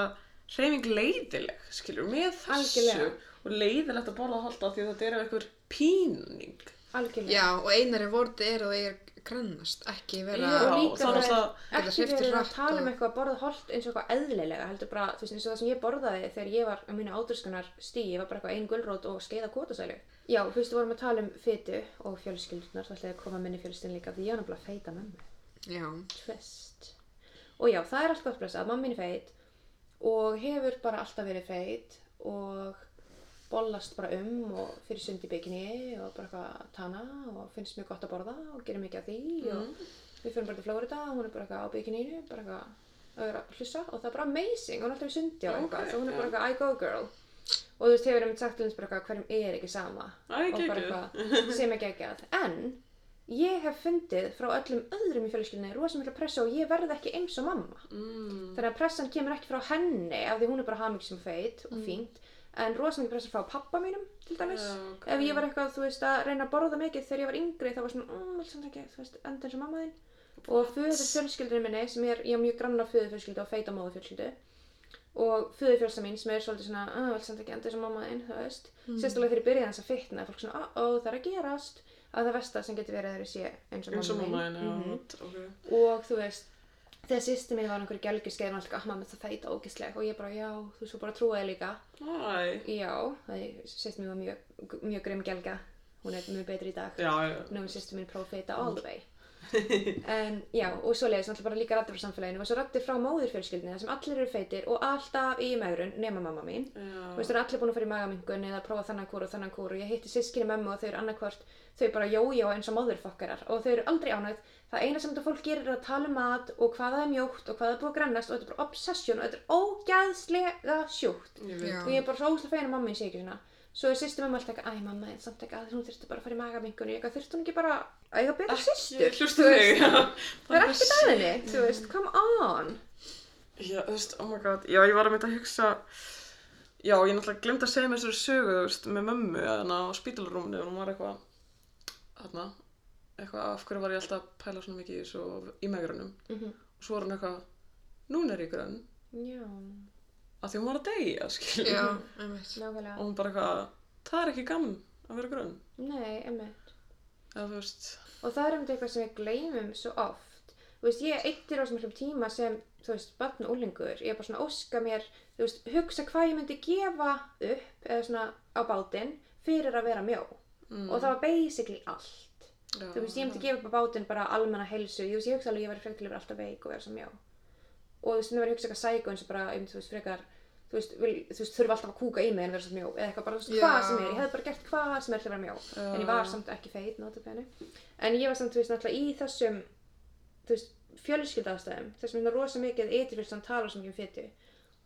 hreyfing leiðileg, skilur, með þessu Algjörlega. og leiðilegt að borða holta því að þetta er eitthvað píning. algjörlega. Já, og einari vorti er að það er grannast, ekki vera... Já, og líka það er það Geta ekki hreyft verið að hratt tala um og- eitthvað að borða holt eins og eitthvað eðlilega heldur bara, þú veist, eins og það sem ég borðaði þegar ég var á mínu áturskunar stíi var bara eitthvað ein gulrót og skeiða kótasælu já, þú veist, við vorum að tala um fytu og fjölskyldunar, þá ætlaði ég að koma minni fjölskyldin líka því ég var að feita mömmu. Já, twist og já, það er allt gott blessa, mamma mín er feit og hefur bara alltaf verið feit og bollast bara um og fyrir sund í bygginni og bara eitthvað að tana og finnst mjög gott að borða og gerir mikið af því og við fyrir bara til Flórida og hún er bara eitthvað á bygginninu bara eitthvað að vera að hlussa og það er bara amazing, hún er alltaf í sundi og eitthvað Ok, svo hún er bara eitthvað I go girl. Og þú veist, hefur einmitt sagt til hans bara eitthvað hverjum er ekki sama? Æ, og bara eitthvað sem er geggjað. En ég hef fundið frá öllum öðrum í fjölskyldinni rosa mikla pressa og ég verð ekki eins og mamma. Mm. þannig að pressan kemur ekki frá henni af því hún er bara hamingsum feit og fínt en rosa mikla pressa frá pappa mínum til dæmis. Já, ok. ef ég var eitthvað, þú veist, að reyna að borða mikið þegar ég var yngri þá var svona, mm, vil samt ekki, þú veist, enda eins og mamma þín. Og föður fjölskyldinu minni sem er, ég er mjög grann á föður fjölskyldu og feita móðu fjölskyldu og föður fjölsa mín sem er svolítið svona, að, vil samt ekki enda eins og mamma þín, þú veist. Sérstaklega þegar ég byrjaði þess að fitna fólk svona, ó, ó, það er að gerast að það versta sem getur verið þegar ég sé eins og Eins og mamma mamma þín einn, já, Mhm. ok. og þú veist þegar sýsti mín var einhverju gelgjuskeið og hann alltaf, mamma það feita ógisleg og ég bara, já, þú svo bara trúaði líka. Æ, já, það sýsti mín var mjög, mjög grimm gelga. Hún er mjög betri í dag. Já, já. nú er sýstu mín próf feita all the way en já, og svo leiðis náttúrulega bara líka rættir frá samfélaginu og svo rættir frá móðurfjölskyldinu þar sem allir eru feitir og alltaf í megrun nema mamma mín Já. Þú veist, er allir búin að fara í magamingun eða prófa þannan kúr og þannan kúr og ég hitti sískinni mömmu og þau eru annarkvort, þau bara jójó eins og móðurfokkarar og þau eru aldrei ánægð. Það eina sem þetta fólk gerir er að tala um mat og hvað það er mjótt og hvað það er búið að grennast og þetta er bara obsession og þetta er ógæðslega sjúkt. Og ég er bara svo óslega feina mamma mín sé ekki svona. Svo er sýstir mömmu alltaf eitthvað, æ mamma, en samt ekki að hún þurfti bara að fara í magamingun og ég eitthvað, þurfti hún ekki bara að eiga betra sýstur? Þig, já. Það er ekkert að henni, þú veist, come on. Já, þú veist, oh my god, já, ég var að mynda að hugsa, já, ég náttúrulega glemt að segja mér þessari sögu, þú veist, með mömmu, þarna á spítalrúminu, og hún var eitthvað, þarna, eitthvað, af hverju var ég alltaf að pæla svona mikið í í megrunum, Mm og svo var hún eitthvað, núna er ég grönn, Já, af því hún var að deyja, skilja, Já, einmitt. nákvæmlega. og hún bara eitthvað, það er ekki gamm að vera grönn, Nei, emmitt. eða þú veist, Og það er einmitt eitthvað sem við gleymum svo oft. Þú veist, ég eittir á svo miklum tíma sem, þú veist, barn og úlingur. Ég er bara svona að óska mér, þú veist, hugsa hvað ég myndi gefa upp, eða svona á bátinn, fyrir að vera mjó. mm, Og það var basically allt. já, Þú veist, ég myndi gefa upp á bátinn bara almenna heilsu. Ég, veist, ég hugsa alveg að ég væri frekar til að vera alltaf veik og vera svo mjó. Og þú veist, það var ég hugsa eitthvað sæku eins og bara, ég myndi, þú veist, frekar, þú veist, vil, þú veist, þurfa alltaf að kúka í mig en vera svo mjó. Eða eitthvað bara, þú veist, Já. hvað sem er. Ég hefði bara gert hvað sem er til að vera mjó. En ég var samt ekki feit, notabene. En ég var samt, þú veist, náttúrulega í þessum, þú veist, fjölskyldaðastæðum, þessum hérna rosa mikið eitthvað tala svo mikið um fytu.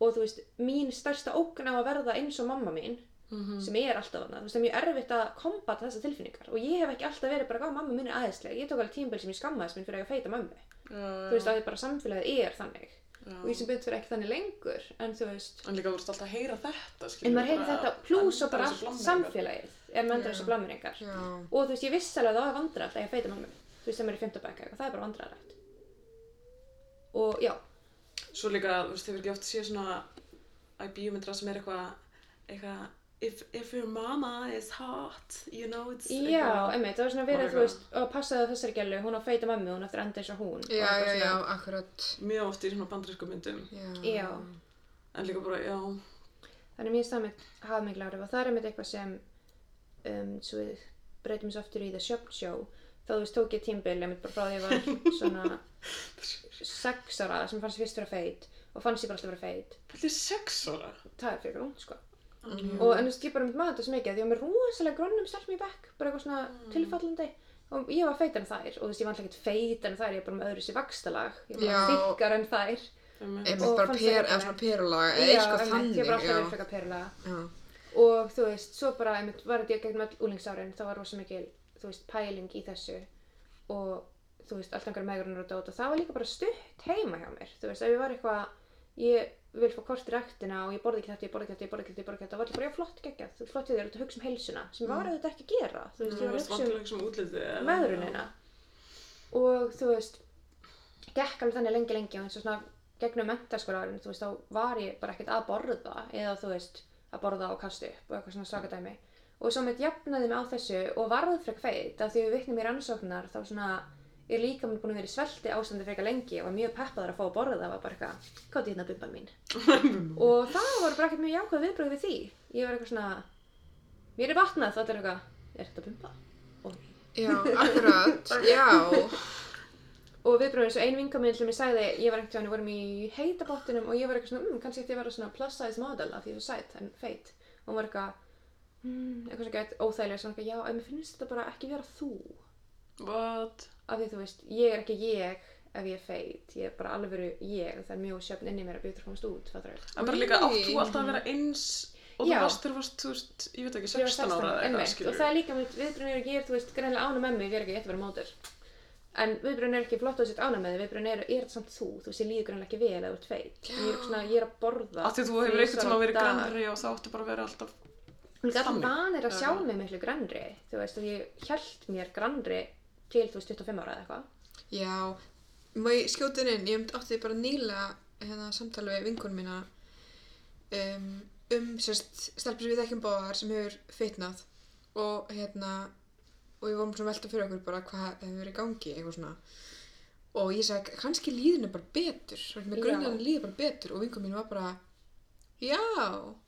Og þú veist, mín stærsta ógn á að verða eins og mamma mín, Mhm. sem er alltaf þarna, þú veist, það er mjög erfitt að kombata þessar tilfinningar. Og ég hef ekki alltaf verið bara, hvað, mamma mín er aðeinsleg. Ég tók alveg tímabil sem ég skammaðist mín fyrir að eiga feita mömmu. já, Þú veist, að því bara samfélagið er þannig. Og ég sem betur fyrir ekki þannig lengur en þú veist, En líka þú veist alltaf að heyra þetta, en maður heyri þetta pluss og bara allt samfélagið er með endur Já. þessu blammingar. Já. og þú veist, ég vissi alveg að það var vandræðalegt að ég feita mammu þú veist, sem er í fimmtabæk og það er bara vandræðalegt. Og já, Svo líka, þú veist, þið verður ekki oft séð svona að bíómyndra sem er eitthvað, eitthvað, if, if your mama is hot, you know, it's já, einmitt, það var svona verið, þú veist, að passaði á þessari gælu, hún á feita mammu, hún eftir að enda eins og hún Já, og já, já, akkurat. Mjög oft í svona bandarísku myndum. Já. já, En líka bara, já, þannig mér stað með hafa mikil áhrif. Og það er einmitt eitthvað sem um, svo við breytum svo aftur í The Shop Show. Þá þú veist tók ég tímbil einmitt bara frá því ég var svona sex ára sem fannst fyrst vera feit og fannst ég bara alltaf vera feit. Þetta er sex ára. það er fyrir hún sko Mm. og en þú veist ég bara mynd maður þetta svo mikið að ég var með rosalega grönnum stelpum í bekk bara eitthvað svona tilfallandi og ég var feit en þær og þú veist ég var alltaf ekkert feit en þær ég var bara með öðru sér vakstalag ég var bara þykkar en þær. Einmitt. Og bara per, ekki svona perulaga, eða eitthvað þannig, ég var alltaf verið frekar perlega Já. og þú veist, svo bara einmitt var þetta gegnum öll úlingsárin, þá var rosa mikil þú veist, pæling í þessu. Og þú veist, allt einhverja meðgrunar og dót og það var líka bara stutt heima hjá mér. Þú veist, ef ég var eitthvað ég vil fá kort í rektina og ég borði ekki þetta, ég borði ekki þetta, ég borði ekki þetta, ég borði ekki þetta, það var alltaf bara já, flott geggjað, þú flott þér, þú hugsa um heilsuna sem ég var auðvitað ekki að gera, þú veist, ég var að hugsa um vantilega sem útlitið. meðrunina og þú veist gekk alveg þannig lengi lengi og eins og svona gegnum mentaskólaárin þú veist þá var ég bara ekkert að borða eða þú veist að borða og kasta upp og eitthvað svona svakadæmi og svo mitt jafnaði mig á þessu og varð frekk feit af því við vitnum í rannsóknar þá svona er líka mér búin að vera í svelti ástandi frekar lengi og var mjög peppaður að fá að borða. Það var bara eitthvað, hvað er hérna bumban mín. Og það voru bara ekkert mjög jákvæð viðbröð við því. Ég var eitthvað svona mér er batnað. Þá er eitthvað, er þetta bumba? og Já, akkurat, já. og viðbröðum eins og ein vinka minn sem ég sagði ég var ekkert við vorum í heita bottinum og ég var eitthvað svona, mm, kannski ég að vera svona plus size model af því ég var sæt en feit. Og hún var eitthvað mm, eitthvað svo gett óþægilega svona eitthvað, já, en mér finnst þetta bara ekki vera þú. What? Af því þú veist, ég er ekki ég ef ég er feit, ég er bara alveg veru ég. Og það er mjög sjöfn inn í mér að byrja að komast út við En bara líka átt þú alltaf að vera eins og þú varst þú varst, þú veist, ég veit ekki, Ég var 16 ára eða eitthvað, skilur og það er líka mitt viðbrun er ekki, ég er, þú veist, greinlega ánum með mig, ég er ekki, ég ætti að vera mótur en viðbrun er ekki flott að þú sett ánum með þig. Viðbrun er, er þetta samt þú, þú veist, ég líður greinlega ekki vel eða þú ert feit, ég er svona, ég er að borða Af því þú hefur á verið það áttu bara að vera að grannri, til, þú veist, 25 ára eða eitthvað. Já, má ég skjóta inn ég átti bara nýlega hérna samtali við vinkunum mína um, um sérst stelpur við þekkjum báðar sem hefur fitnað og hérna og við vorum svona velta fyrir okkur bara hvað hefur verið í gangi eitthvað svona og ég sagði kannski líðinu bara betur með Já. grunnan líður bara betur og vinkunum mín var bara já,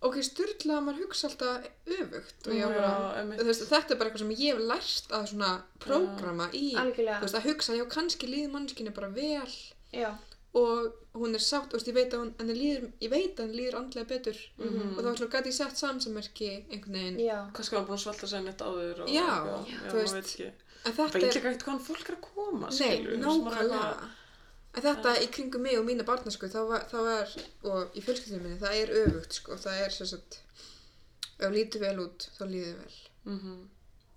ok, styrla að maður hugsa alltaf öfugt og ég var bara, Já, veist, þetta er bara eitthvað sem ég hef lært að svona prógrama í. Algjörlega. þú veist, að hugsa, já, kannski líður mannskinni bara vel. Já, og hún er sátt, þú veist, ég veit að hún, henni líður, ég veit að henni líður andlega betur. Mhm. og þá svona gæti ég sett samsammerki einhvern veginn, já, kannski var hann búin að svelta sig neitt áður og Já, eitthvað. já, já, þú veist, ekki. en þetta er, líka ekkert hvaðan fólk er að koma er nákvæmlega. eitthvað- en þetta í kringum mig og mína barnasku þá var, þá er, og í fjölskyldunum minni það er öfugt, sko, það er sagt ef lítur vel út, þá líður vel Mhm.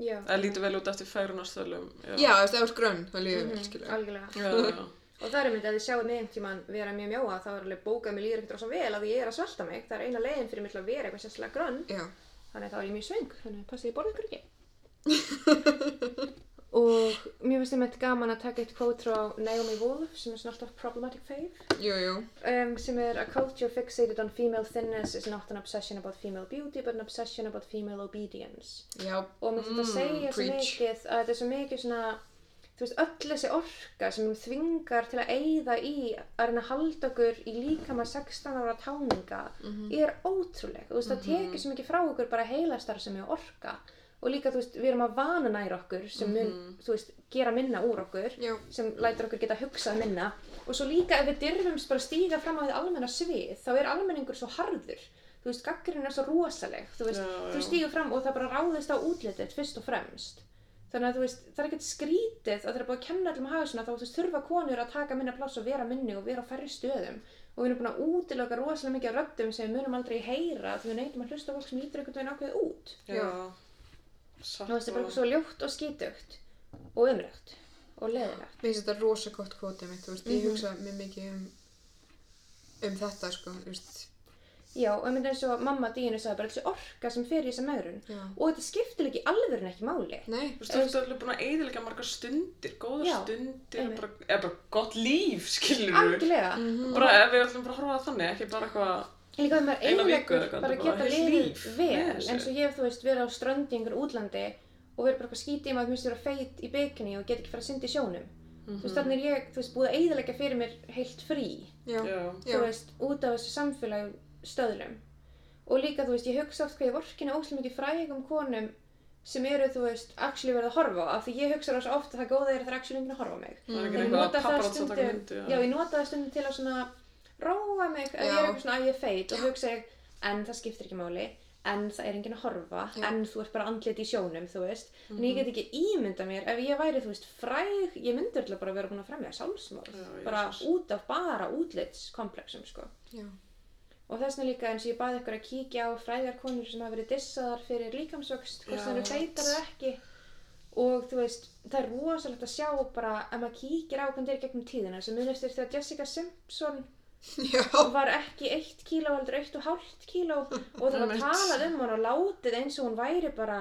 já. það lítur vel út eftir færunastöðlum já, þú veist, ef þú ert grönn, þá líður vel, Mhm, Algjörlega. já, já. Og það er myndið að þið sjáu mig einhvern tímann vera mjög mjóa, þá er alveg bókað mér líður ekkert rosa vel að ég er að svelta mig. Það er eina leiðin fyrir mig til að vera eitthvað sérslega grönn, já, þannig að þá er ég mjög svöng, þannig að passi ég borða ykkur ekki. og mér finnst einmitt gaman að taka eitt kvót frá Naomi Wolf sem er svona alltaf problematic fave. Jú, jú. Um, sem er A culture fixated on female thinness is not an obsession about female beauty but an obsession about female obedience. Já, og mér finnst þetta Mm, segja svo mikið að þetta er svo mikið svona þú veist, öll þessi orka sem við þvingar til að eyða í að reyna að halda okkur í líkama 16 ára táninga Mhm. er ótrúleg, þú veist, það tekið svo mikið frá okkur bara heilastar sem er orka og líka, þú veist, við erum að vana nær okkur sem mun, þú veist, gera minna úr okkur já, sem lætur okkur geta hugsað minna. Og svo líka ef við dyrfumst bara stíga fram á því almenna svið þá er almenningur svo harður. Þú veist, gaggrinn er svo rosaleg. Þú veist, Já, þú já. stígur fram og það bara ráðist á útlitið fyrst og fremst. Þannig að þú veist, það er ekkert skrítið að það er búið að kenna allum að hafa svona þá þú veist, þurfa konur að taka minna pláss og vera minni og vera á færri stöðum. Og við erum búin að útiloka rosalega mikið af röddum sem við munum aldrei heyra því við neytum að hlusta á fólk sem lítur einhvern veginn ákveðið út. Já. Satt og það er bara og- svo ljótt og skítugt og umrætt og leðilegt Mér finnst þetta rosa gott kvotið mitt, þú veist, ég Mhm. hugsa mjög mikið um um þetta sko, þú veist, Já, og ég myndi eins og mamma Dínu sagði bara þessi orka sem fer í þessa megrun já, og þetta skiptir ekki alveg ekki máli. nei, Þú veist, þú ert alveg búin að eiginlega margar stundir, góðar Já, stundir, einmitt. bara, eða bara gott líf, skilur við. Algjörlega. Mhm. Bara ef við ætlum bara að horfa að þannig, ekki bara eitthvað, Líka þegar maður eitthvað, bara geta liðið líf. vel eins og ég hef, þú veist, verið á ströndi í einhver útlandi og verið bara eitthvað skítið um að mér styrir að feit í bikini og get ekki fara að synda í sjónum. Þú veist, þannig er ég, þú veist, búið að eiginlega fyrir mér heilt frí, já, þú veist, út af þessu samfélagi stöðlum. Og líka, þú veist, ég hugsa oft hvað ég vorkina óslega mikið frægum konum sem eru, þú veist, actually verið að horfa á, af því ég hugsa rosa ofta að það góða er að það er actually enginn að horfa á mig. það er ekki eitthvað að að taka myndi, já, ég nota það stundum til að svona róa mig, ef ég er eitthvað svona að ég er feit og hugsa ég, en það skiptir ekki máli, en það er enginn að horfa, Já. en þú ert bara andlit í sjónum, þú veist. En Mhm. ég get ekki ímynda mér, ef ég væri, þú veist, fræg, ég myndi öll bara vera búin að fremja sjálfsmorð, Já, bara út af bara útlitskomplexum, sko. já, Og þess vegna líka eins og ég baði ykkur að kíkja á frægar konur sem hafa verið dissaðar fyrir líkamsvöxt, hvort sem eru feitar eða ekki. Og þú veist, það er rosalegt að sjá bara, ef maður kíkir á hvernig það er gegnum tíðina, sem munist þér þegar Jessica Simpson já, var ekki eitt kíló heldur eitt og hálft kíló og það var talað um hann og látið eins og hún væri bara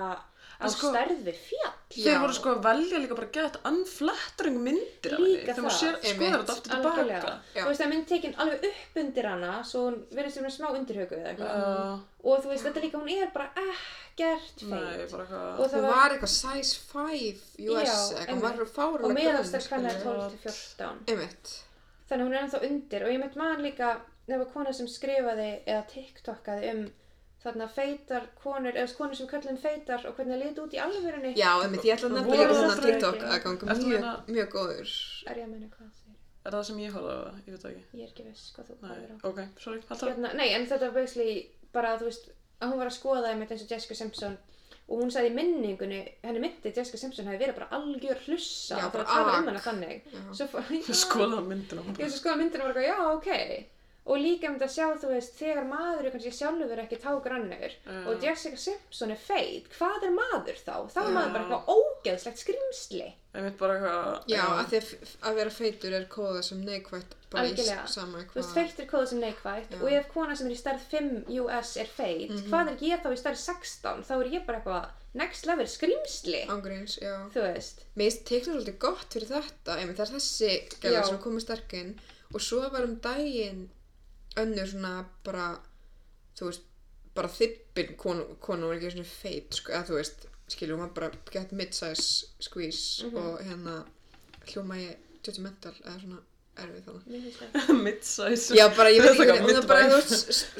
á sko- stærð við fjall. Þeir voru sko að velja líka bara að geta unflattering myndir af Líka henni. Þegar maður það. skoðar þetta aftur tilbaka. Þú veist, það er mynd tekin alveg upp undir hana svo hún verður sem með smá undirhaugu eða eitthvað. Já, Og þú veist, þetta líka, hún er bara ekkert nei, feit. bara eitthvað. Og það hún var, var eitthvað size 5 US, Já, eitthvað, og grönn, meðalstæð kannar skilurðu. 12 til 14. Einmitt, Þannig að hún er ennþá undir og ég mynd man líka, það var kona sem skrifaði eða tiktokkaði um þarna feitar konur, eða konur sem kallum feitar og hvernig það liti út í alvörunni. já, einmitt, ég ætla að nefna Voru líka það þennan fyrir TikTok að ganga að mjög, mjög góður. Er ég að meina hvað það segir? Er það sem ég á það? Ég veit það ekki. Ég er ekki viss hvað þú horfir á. ok, sorry, alltaf. Hérna, nei, en þetta var basically bara, þú veist, að hún var að skoða einmitt eins og Jessica Simpson og hún sagði í minningunni, henni myndi Jessica Simpson hefði verið bara algjör hlussa Já, bara að tala um hana þannig. Svo Skoða myndina. ég svo skoða myndina og var eitthvað, já, ok. Og líka þetta að sjá, þú veist, þegar maður er kannski sjálfur ekki tágrannur Já. og Jessica Simpson er feit, hvað er maður þá? Þá er maður bara eitthvað ógeðslegt skrimsli. Einmitt bara eitthvað. Já, að því að vera feitur er kóða sem neikvætt bara í Algjörlega. s- sama Þú veist, hvað. feitt er kóða sem neikvætt Já. og ef kona sem er í stærð 5 US er feit, Mhm. hvað er ég þá í stærð 16? Þá er ég bara eitthvað next level skrimsli, Ángríns, já. þú veist. Mér finnst TikTok svolítið gott fyrir þetta, einmitt það er þessi gæla sem komið sterk inn og svo var um daginn önnur svona bara, þú veist, bara þippin konu, konu var ekki svona feit, sko, eða þú veist, skilur, hún var bara gett mid-size squeeze Mhm. og hérna hljóma ég judgmental eða svona erfið þannig. Mid-size. Já, bara ég veit er ekki, hún er bara,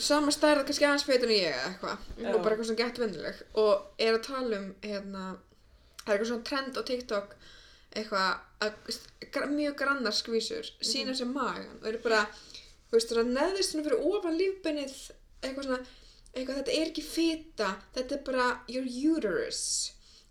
sama stærð, kannski aðeins feitur en ég eða eitthvað og bara eitthvað svona gett vennileg og er að tala um, hérna, það er eitthvað svona trend á TikTok eitthvað að mjög grannar skvísur sína Mhm. sem magan og eru bara, veist, svona neðist svona fyrir ofan lífbennið eitthvað svona, eitthvað þetta er ekki fita, þetta er bara your uterus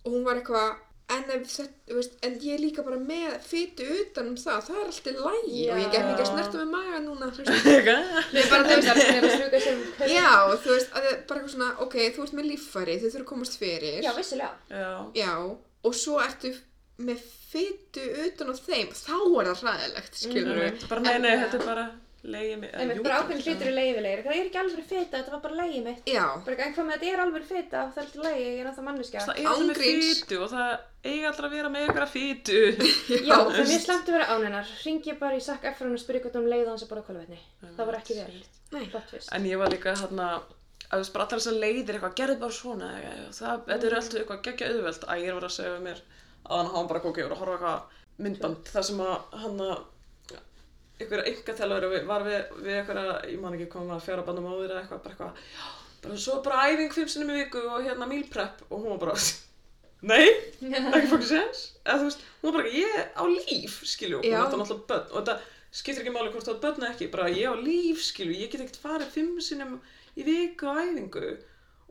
og hún var eitthvað en, ef þetta, þú veist, en ég líka bara með fitu utan um það, það er alltaf lægi og ég get ekki að snerta með magan núna þú veist, Eitthvað. Nei, bara þú veist, það er að struka sem Já, þú veist, að það er bara eitthvað svona, ok, þú ert með líffæri, þau þurfa að komast fyrir. Já, vissilega. Já. Já, og svo ertu með fytu utan á þeim, þá er það hræðilegt, skilur við. Einmitt. Bara nei, nei, þetta er bara leiði mig. Einmitt, bara ákveðin hlutur er leiðilegir. Það er ekki alveg fita, þetta var bara leiði mitt. Já, Bara en hvað með þetta er alveg fita, það er alltaf leiði, ég er náttúrulega manneskja. Það er alltaf fýtu og það eiga allra að vera með ykkur að fýtu. Já, það er mjög slemt að vera ánennar. Ringi ég bara í Zac Efron og spyrja hvort um leiði hans að borða kólvetni. Það var ekki vel. nei, Flott fyrst. En ég var líka hérna, að bara allar þessar leiðir eitthvað, gerðu bara svona, eitthvað, það, þetta er alltaf eitthvað Æ, ég var við var við, eitthvað, ég man ekki koma að fjara bandum áður eða eitthvað, bara eitthvað, já, bara svo bara æfing fimm sinnum í viku og hérna meal prep og hún var bara, nei, ekki fokkin sens, eða þú veist, hún var bara, ég á líf, skilju, og hún átti náttúrulega börn og þetta skiptir ekki máli hvort börn eða ekki, bara ég á líf, skilju, ég get ekkert farið fimm sinnum í viku á æfingu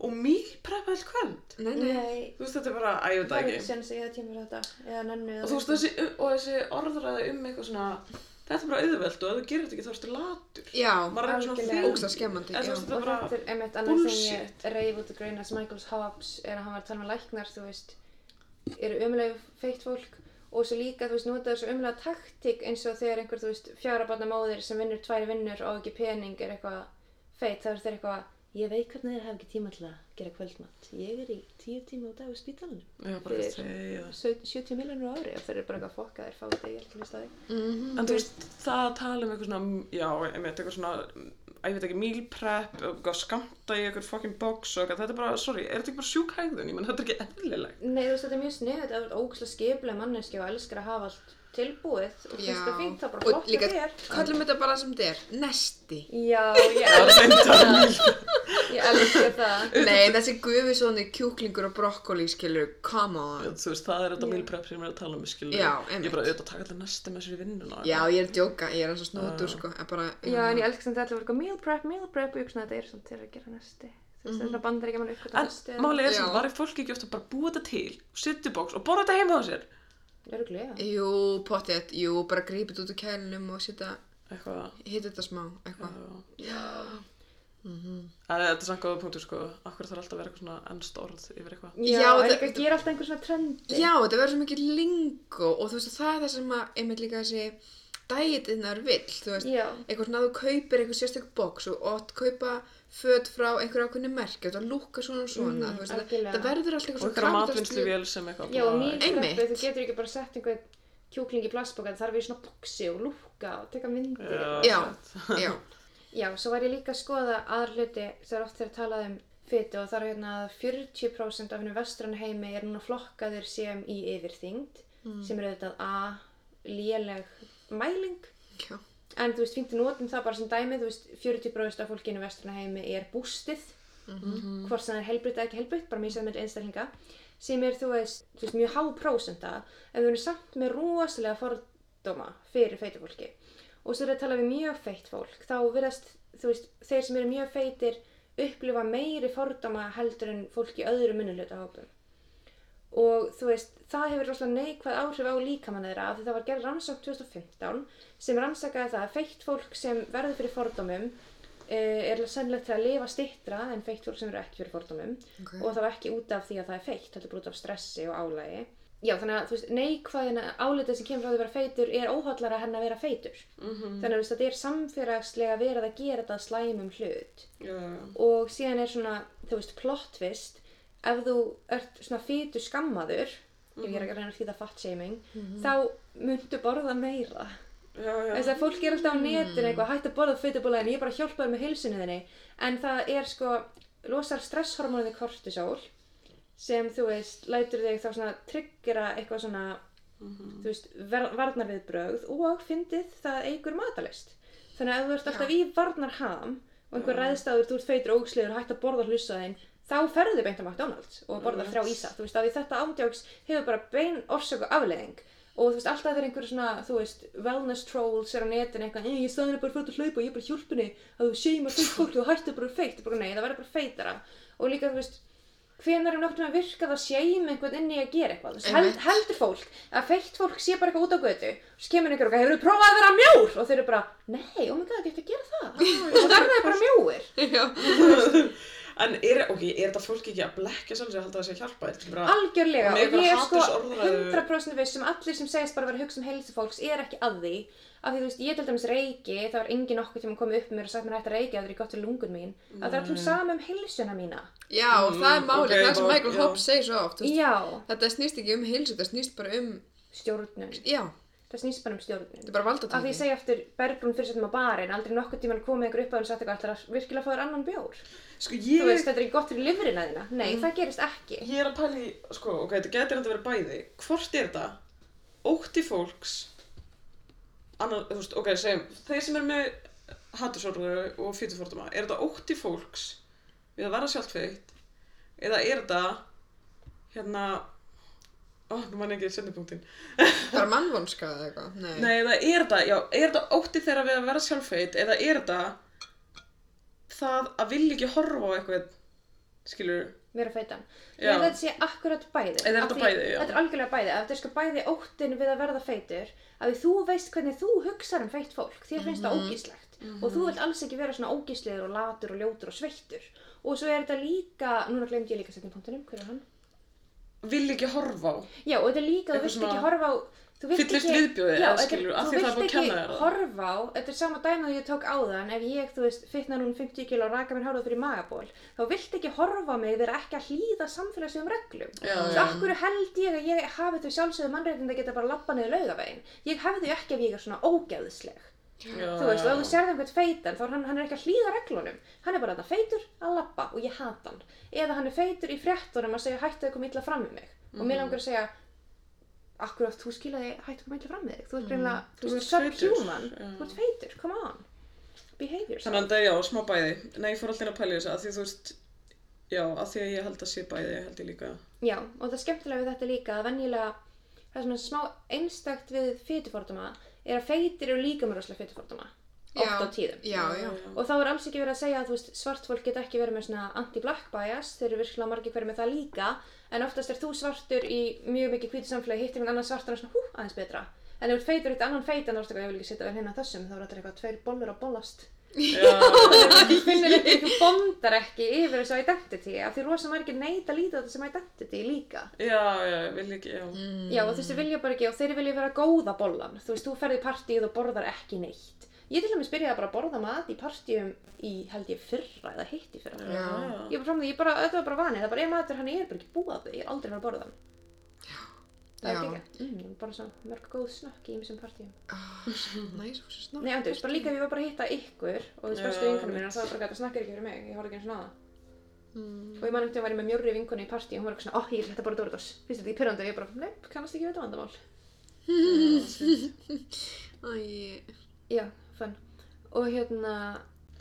og meal prep all kvöld, nei, nei. Þú veist, þetta er bara, það það er ekki. ekki nennu. Og þú veist þessi, og þessi orðræði um eitthvað svona, þetta er bara auðvelt og ef þú gerir þetta ekki þá ertu latur. Já, Algjörlega. Og þetta er einmitt annað sem ég reyf út að greina sem Michaels Hobbs er að hann var að tala með læknar, þú veist, eru umlega feitt fólk og svo líka, þú veist, nota þessu umlega taktík eins og þegar einhver, þú veist, fjara barna móðir sem vinnur tvær vinnur og ekki pening er eitthvað feit, þá er eitthvað ég veit hvernig þeir hafa ekki tíma til að gera kvöldmatt ég er í tíu tíma á dag á spítalunum Já, bara Fyrir- að segja það. Sau- 70 miljonur á ári og þeir eru bara eitthvað fokka þeir fá þetta ég ekki hlusta á þig En þú veist, það að tala um eitthvað svona, já, einmitt, eitthvað svona, að ég veit ekki, meal prep, eitthvað skamta í eitthvað fucking box og eitthvað, þetta er bara, sorry, er þetta ekki bara sjúk hægðun? Ég menn, þetta er ekki eðlilegt. Nei, þú veist, þetta er mjög að þú ert ógæslega skiplega manneski og elskar að hafa allt tilbúið og finnst það fínt, þá bara og flott líka, að þér kallum þetta bara sem þetta er, nesti. Já, ég Það er elska reyndar það Ég elska það Nei, þessi gufisóni kjúklingur og brokkoli, skilur, come on. Þú veist, það er þetta Já. meal prep sem ég er að tala um, skilur. Já, Ég er bara auðvitað að taka þetta næstu með sér í vinnuna. Já, ég er að djóka, ég er eins og snótur, Já. sko, bara... Já, en ég elska samt að þetta verður meal prep, meal prep og ég hugsa að þetta er samt til að gera að mann uppgöta En málið er Já. sem, var ekki fólk ekki ofta bara búa þetta til, setja í box og borða þetta heima á sér? Öruglega Jú, pottet, jú, bara grípið út úr kælunum og setja, Eitthvað, hitta þetta smá, eitthvað. já. En þetta er samt góða punktur, sko. Akkur þarf alltaf að vera eitthvað svona ennst orð yfir eitthvað. Já, Já, það- líka gera alltaf einhver svona trendi Já, þetta verður svo mikið lingo og þú veist, það er það sem að, einmitt líka þessi dæetinnar vill, þú veist, Já, eitthvað svona að þú kaupir eitthvað sérstök box og átt kaupa föt frá einhverju ákveðni merki og það lúka svona og svona, þú veist, það, það verður alltaf Og eitthvað matvinnslu vel sem eitthvað já og Einmitt. preppi, þú getur ekki bara sett einhvern kjúkling í plastboka, það þarf í svona boxi og lúka og teka myndir. Og Já, já, Já, svo var ég líka að skoða aðra hluti er oft þegar talað um fytu og það er hérna að 40% af hennum vestrann heimi er núna flokkaðir sem í yfirþyngd sem er auðvitað a léleg mæling. Já, en þú veist, fínt að notum það bara sem dæmi þú veist, 40% af fólkinu í vestrann heimi er bústið. Hvort sem það er helbritt eða ekki helbritt, bara mjög með einstaklinga sem er, þú veist, þú veist mjög há prósenta en við erum samt með rosalega fordóma fyrir feitu fólki. Og svo er að tala við mjög feitt fólk þá verðast, þú veist, þeir sem eru mjög feitir upplifa meiri fordóma heldur en fólk í öðru minnuluta hópum og þú veist, það hefur rosalega neikvæð áhrif á líkamann þeirra af því það var gerð rannsókn 2015 sem rannsakaði það að feitt fólk sem verður fyrir fordómum eh, er sennilegt til að lifa stittra en feitt fólk sem eru ekki fyrir fordómum ok. og þá ekki út af því að það er feitt, heldur bara út af stressi og álægi. Já, þannig að þú veist, neikvæðina álitið sem kemur frá því að vera feitur er óhallara henn að vera feitur. Mhm. Þannig að veist, þetta er samfélagslega verið að gera þetta slæmum hlut. Já. Og síðan er svona, þú veist, plot twist, ef þú ert svona feitu skammaður, ef ég er að reyna að þýða fat shaming, þá myndu borða meira. Já, já. Þess að fólk er alltaf á netinu eitthvað hætt að borða feitabóla en ég bara að hjálpa þér með heilsunni þinni. En það er sko losar stresshormónið kortisol sem þú veist lætur þig þá svona tryggjara eitthvað svona þú veist ver- varnarviðbrögð og fyndið það eigur matalist þannig að ef þú ert alltaf í varnarham og einhver ræðstæður, þú ert feitur ógsliður hætt að borða hlusta þinn þá ferðu þig beint á McDonalds og borða þrjá ísa. Þú veist að því þetta ándjóks hefur bara bein orsök og afleðing og þú veist alltaf þegar einhver svona þú veist wellness trolls er á netinu eitthvað "Eh, ég staðin er bara fyrir að hlaupa og ég er bara hjálpunni að þú seimar feitt fólk og hættu bara feitt. Bara nei það verður bara feitara. Og líka þú veist hvenar er náttum að virka það seim einhvern inn í að gera eitthvað? Veist, held, heldur fólk að feitt fólk sé bara eitthvað út á götu og svo kemur einhver og hefur þú prófað að vera mjór? Og þeir eru bara nei, oh my god, ég ætti að gera það. Og svo verður þeir bara mjóir En er, ok, er þetta fólk ekki að blekja sig að halda sé að hjálpa? Er bara, algjörlega Og ég er sko hatursorðræðu. 100% viss sem allir sem segist bara vera að hugsa um heilsu fólks er ekki að því. Af því þú veist, ég til dæmis reiki það var engin okkur tíma komið upp með mér og sagt mér hægt að reiki að það er gott fyrir lungun mín. Að það er allum sama um heilsuna mína. Já, og það er Mm, málið, ok, það sem og- Michael já. Hobbes segir svo oft, veist, já, þetta snýst ekki um heilsu, þetta snýst bara um, stjórnun. Já, það snýst bara um stjórnun þetta er bara af því ég valdatæki. segi eftir Bergrún fyrir setjum á barinn aldrei nokkuð tíma komið einhver upp á henni og sagt eitthvað að virkilega fá þér annan bjór sko þú ég, veist, þetta er ekki gott fyrir lifrina þína nei, það gerist ekki ég er að pæli, sko, ok, þetta getur þetta verið bæði. Hvort er þetta? Ótti fólks, annar, þú veist, ok, segjum, þeir sem eru með hattursorðu og fýtuforduma, er þetta ótti fólks við að vera sjálftfeitt? Ó, nú mann ekki sendipunktin. Bara mannvonska eða eitthvað, nei. Nei, eða er þetta, já, er þetta ótti þeirra við að vera sjálffeitt eða er þetta það að vilja ekki horfa á eitthvað, skilur, vera feitan. Já. að þetta sé akkurat bæði. Eða er þetta bæði, já. þetta er algjörlega bæði, að þetta er sko bæði óttin við að verða feitur. Að þú veist hvernig þú hugsar um feitt fólk. Þér finnst það ógíslegt. Og þú vilt alls ekki vera svona ógíslegur og latur og ljótur og sveittur. Og svo er þetta líka, núna glemd ég líka setni punktunum, hver er hann? Vilja ekki horfa á. Já, og þetta er líka, þú vilt ekki horfa á þú vilt Fyllist ekki- viðbjóði, Já, eða skilur, þú vilt ekki horfa á, þetta er sama dæmi og ég tók áðan ef ég, þú veist, fitna núna 50 kilo og raka mér hárað fyrir magaból þá vilt ekki horfa á mig vera ekki að hlýða samfélagslegum reglum Já, já. af hverju held ég að ég hafi þau sjálfsögðu mannréttind að geta bara lappa niður laugavegin ég hefði þau ekki ef ég er svona ógeðsleg þú veist, og ef þú já. sérði einhvern feitan þá er hann, hann er ekki að hlýða reglunum hann er bara þetta feitur að lappa og ég hata hann eða hann er feitur í fréttunum að segja hættu að koma illa fram með mig og Mhm. mér langar að segja akkur að þú skilaði hættu að koma illa fram með þig þú ert Mhm. Þú þú ert subhuman já. þú ert feitur, come on behave yourself Þannig að já, smá bæði. Nei, ég fór alltaf inn að pæla í þessu, að því þú veist, já, að því að ég held að sé bæði, held ég líka. Já, og það skemmtilega við þetta líka að venjulega það er smá einstakt við fytuforduma er að feitir eru líka með rosalega fytuforduma oft Já, á tíðum. Já, já. og þá er alls ekki verið að segja að þú veist, svart fólk get ekki verið með svona anti-black bias þeir eru virkilega margir hverju með það líka en oftast er þú svartur í mjög mikið hvítu samfélagi hittir einhvern annan svartur og svona hú, aðeins betra. En ef þú feitur eitt annan feitan þá er þetta ég vil ekki setja vel hérna þessum þá er þetta eitthvað tveir bollur að bollast þú finnur ekki, þú bondar ekki yfir þessu identity af því rosa margir líta á þetta sem identity líka já, já, ég vil ekki, já. Já, og þessi vilja bara ekki, og þeir vilja vera góða bollan. Þú veist, þú ferði í partíð og borðar ekki neitt. Ég til dæmis byrjaði bara að borða mat í partíum í, held ég, fyrra eða hitt í fyrra. Já. Ég bara fram því, ég bara, þetta var bara vanið, það er bara, ef matur hann er bara ekki búið að þau, ég er aldrei fara að borða hann. Það er ekki ekki. Mm, bara svona mörg góð snökk í þessum partíum. Ah, Næs, þú svo snart. Nei, þú veist, bara líka ef ég var bara að hitta ykkur og þú bestu vinkunum einmitt. mínar, það var bara gæt að snakka ekki fyrir mig, ég horfði ekki eins og náða. Mm. Og ég man veginn var ég með mjórri vinkonu í partí og hún var eitthvað svona, ó, ég er þetta bara Doritos. Finnst þetta ekki pyrrandi? Og ég bara, nei, kannast ekki við þetta vandamál. Já, fann. Og hérna,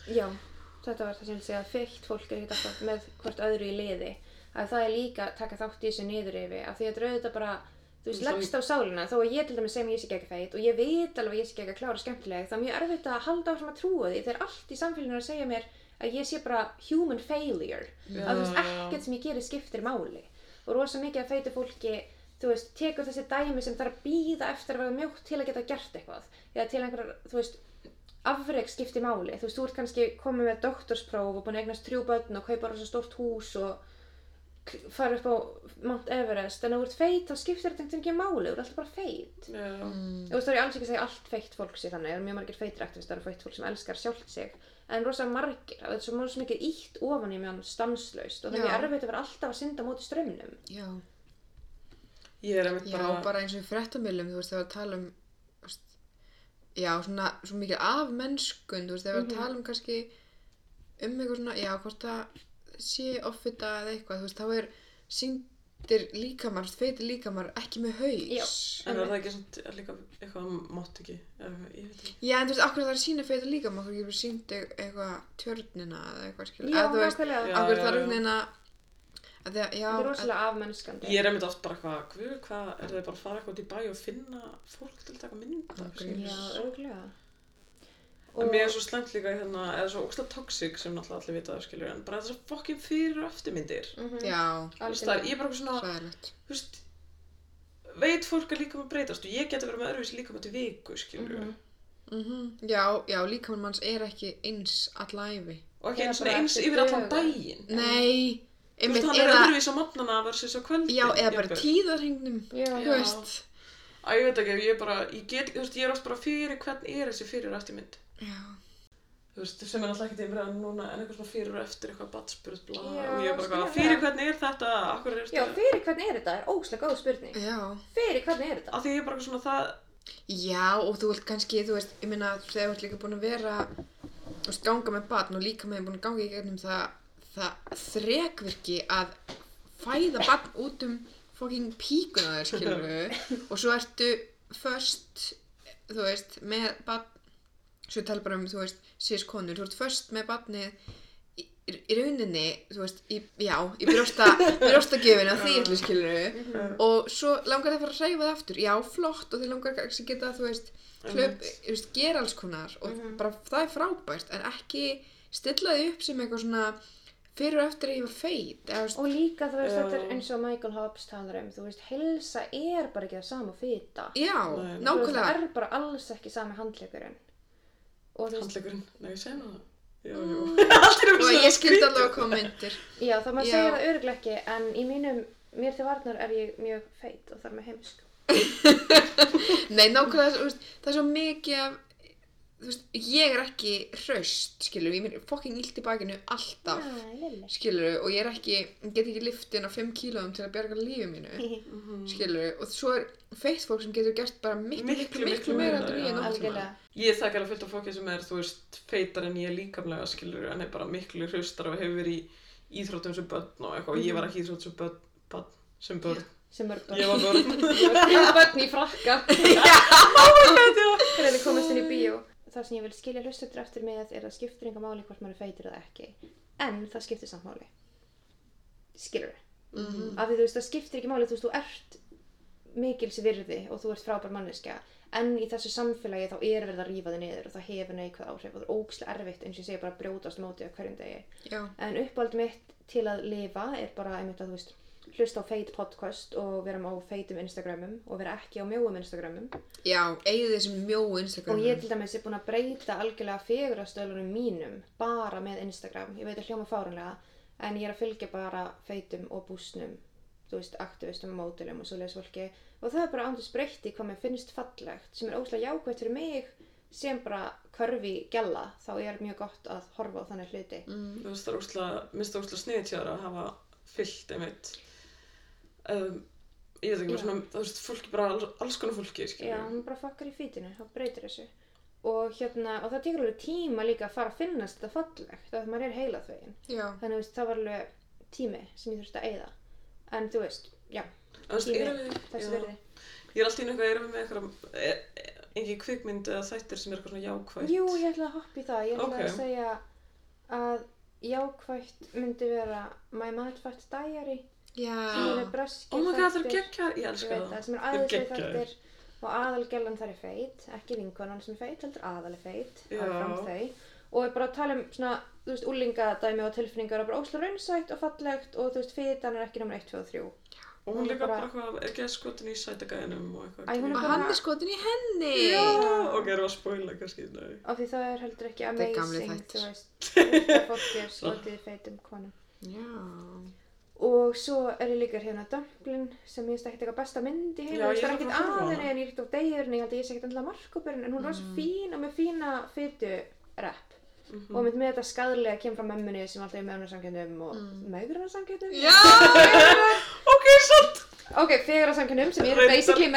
já, þetta var það sem ég vil segja að feitt fólk er ekkert alltaf með hvort öðru í liði. Að það er líka að taka þátt í þessu niður yfir. Af því að þetta er auðvitað bara, þú veist, leggst á sálina. Þó að ég til dæmis sem ég sé ekki ekki feitt og ég veit alveg að ég sé ekki ekki að klára skemmtileg. Það er mjög erfitt að halda áfram að trúa því. Þegar allt í samfélaginu er að segja mér að ég sé bara human failure. Já, að þú veist, ekkert sem ég gerir skiptir máli. Og rosa mikið að feitu fólki þú veist, tekur þessi dæmi sem þarf að býða eftir að vera mjótt til að geta gert eitthvað eða til einhverjar, þú veist afreg skiptir máli, þú veist, þú ert kannski komið með doktorspróf og búin að eignast þrjú börn og kaupa rosa stórt hús og fara upp á Mount Everest en ef þú ert feit þá skiptir þetta ekki máli, þú ert alltaf bara feit Já, þú veist, þá er ég alls ekki að segja allt feitt fólk sé þannig, það eru mjög margir feitir aktivistar og feitt fólk sem elskar sjálft sig en rosa margir, það er svo mjög mikið ítt ofan í meðan stanslöst og það er mjög Já. erfitt að vera alltaf að synda móti strömmnum já. ég er einmitt Já, bara, bara eins og í fréttamilum, þú veist, þegar við tala um, veist, já, svona, svo mikið af mennskun, þú veist, þegar við Mhm. tala um kannski um eitthvað svona, já, hvort það sé offita eða eitthvað, þú veist, þá er sýndir líkamar, feitir líkamar ekki með haus. en er það ekki svona líka eitthvað mátt ekki, eða, ég veit ekki. Já, en þú veist, akkur það er sína feitir líkamar, okkur gefur sínd eitthvað tjörnina eða eitthvað, skil, Já, nákvæmlega. Já, það er einhvern veginn að, að því að, já, Þetta er rosalega afmennskandi. Ég er einmitt oft bara hvað, hvað, er það bara að fara eitthvað út í bæ og finna fólk til að taka mynda? Já, En mér er svo slemt líka hérna, eða svo ógslag toxic sem náttúrulega allir vita það skilur, en bara þessar fokkin fyrir og eftirmyndir. Mhm. já, Þú veist það, ég er bara eitthvað svona, sæðilegt. þú veist, veit fólk að líka maður breytast og ég geti verið með öðruvísi líka maður til viku, skilur. Mhm. Mm Já, já, líkamann manns er ekki eins allæfi. Og ekki eins og eins yfir allan daginn. Nei, Þú einmitt, veist, hann er öðruvísi á mótnana versus á kvöldin. já, eða bara Já. þú veist. Æ, ég veit ekki, ég er bara, ég get, veist, ég er oft bara fyrir hvern er þessi fyrir og eftirmynd. Já, Þú veist, sem er alltaf ekki tímur núna en eitthvað svona fyrir og eftir eitthvað batspurð, bla, Já, og ég er bara eitthvað, fyrir það. hvern er þetta, akkur er Já, þetta, fyrir hvernig er þetta? er óslega góð spurning. já. Fyrir hvernig er þetta? að því ég er bara eitthvað svona það, Já, og þú vilt kannski, þú veist, ég meina, þegar þú ert líka búin að vera, veist, ganga með barn og líka með búin að ganga í gegnum það, það þrekvirki að fæða barn út um fucking píkuna þér, skilur og svo ertu först, þú veist, með barn, svo ég tala bara um, þú veist, síðast konur, þú ert först með barnið í, í rauninni, þú veist, í, já, í brjósta, brjóstagjöfinu á því allir skilur og svo langar það að fara að hreyfa það aftur, já, flott. Og þeir langar kannski geta, þú veist, hlaup, þú veist, gera alls konar. Og bara það er frábært. En ekki stilla því upp sem eitthvað svona fyrir og eftir að ég var feit, eða, þú veist, Og líka, þú veist, Já. þetta er eins og Michael Hobbes talar um, þú veist, helsa er bara ekki það sama fita. já, nákvæmlega, það er bara alls ekki sami handlegurinn. Handlegurinn, nei, segi nú það, jú, allir eru og ég skildi allavega að koma myndir, já, það maður Já. segja það örglega ekki, en í mínum, mér til varnar er ég mjög feit og þar með heimsk. Nei, nákvæmlega, það er svo mikið af, þú veist, ég er ekki hraust, skilur, ég mér fokking illt í bakinu alltaf, lilla. skilur, og ég er ekki, ég get ekki liftið inn á 5 kílóðum til að bjarga lífið mínu, skilur, og svo er feitt fólk sem getur gert bara miklu, miklu, Miklu, meira meira, heldur en ég já. náttúrulega. Ég þekki alveg fullt af fólki sem er, þú veist, feitar en ég líkamlega skilur en er bara miklu hraustar og hefur verið í íþróttum sem börn og eitthvað og ég var ekki í íþróttum sem börn, börn sem börn. Sem mörg börn. Ég var börn. Þrjú börn í frakka. Þegar þið komast inn í bíó. Það sem ég vil skilja hlustendur eftir með er að skiptir enga máli hvort maður er feitur eða ekki. En það skiptir samt máli. Skilur þið? Mhm. Af því þú veist, það skiptir ekki máli, þú veist, þú ert mikils virði og þú ert frábær manneskja. En í þessu samfélagi þá er verið að rífa þig niður og það hefur neikvæð áhrif og það er ógislega erfitt eins og ég segi bara að brjótast á móti á hverjum degi. Já, En uppáld mitt til að lifa er bara einmitt að þú veist hlusta á feit podcast og vera á feitum Instagramum og vera ekki á mjóum Instagramum já, eigið þessum mjóu Instagram. og ég til dæmis er búin að breyta algjörlega fegurastöðlunum mínum bara með Instagram ég veit að hljóma fárunlega en ég er að fylgja bara feitum og búsnum þú veist, aktivistum og mótilum og svoleiðis fólki og það er bara andurs breytti hvað mér finnst fallegt sem er óslega jákvæmt fyrir mig sem bara körfi gælla þá er mjög gott að horfa á þannig hluti Þú veist, það er úrslega, minnst það úrslega sniðið tjára að hafa fyllt einmitt. Um, ég veit ekki, Já. bara svona, þú veist, fólki bara, alls, alls konar fólki, Já, skilur. hún bara fakkar í fítinu, þá breytir þessu. Og hérna, og það tekur alveg tíma líka að fara að finnast þetta fallegt, að maður er heilað þvegin. Já, Þannig, þú veist, það var alveg tími sem ég þurfti að eyða. En þú veist, já, tími, þessi já. verði. Ég er alltaf í eitthvað, erum við með eitthvað, e, e, engin kvikmynd eða þættir sem er eitthvað svona jákvætt. Jú, ég ætla að hoppa í það. Ég ætla Ok. að segja að jákvætt myndi vera My Mad Fat Diary, eru Oh my god, það er þættir. geggjar, ég Ég elska veit það. það, sem eru geggjaðir. þættir og aðalgellan þar er feit, ekki vinkonan sem er feit, heldur aðal er feit, áfram þau og er bara tala um svona, þú veist, úlingadæmi og tilfinningar og bara ósla raunsætt og fallegt og þú veist, fitan er ekki nummer 1, 2 og 3 Og Hún líka bara- bara eitthvað, er ekki að skotin í sætagæðinum og eitthvað. Og hann er skotin í henni. Já, ok, erum við að spoila kannski, nei. og því það er heldur ekki amazing, þú veist, fólki er skotið í feitum konum Já, og svo er ég líka hérna Dumplin sem ég veist ekkert eitthvað besta mynd í heim Já, það er er ekkert aðeins en ég ekkert á degjurinn ég held að ég sé ekkert endilega markupurinn en hún er rosa Mm. fín og með fína fytu rep Mhm. og með, með þetta skadlega kemur frá mömmunni sem alltaf er meðunarsamkjöndum og mm. meðgrunarsamkjöndum já, Ok, satt! Ok, fegurarsamkjöndum sem eru basically er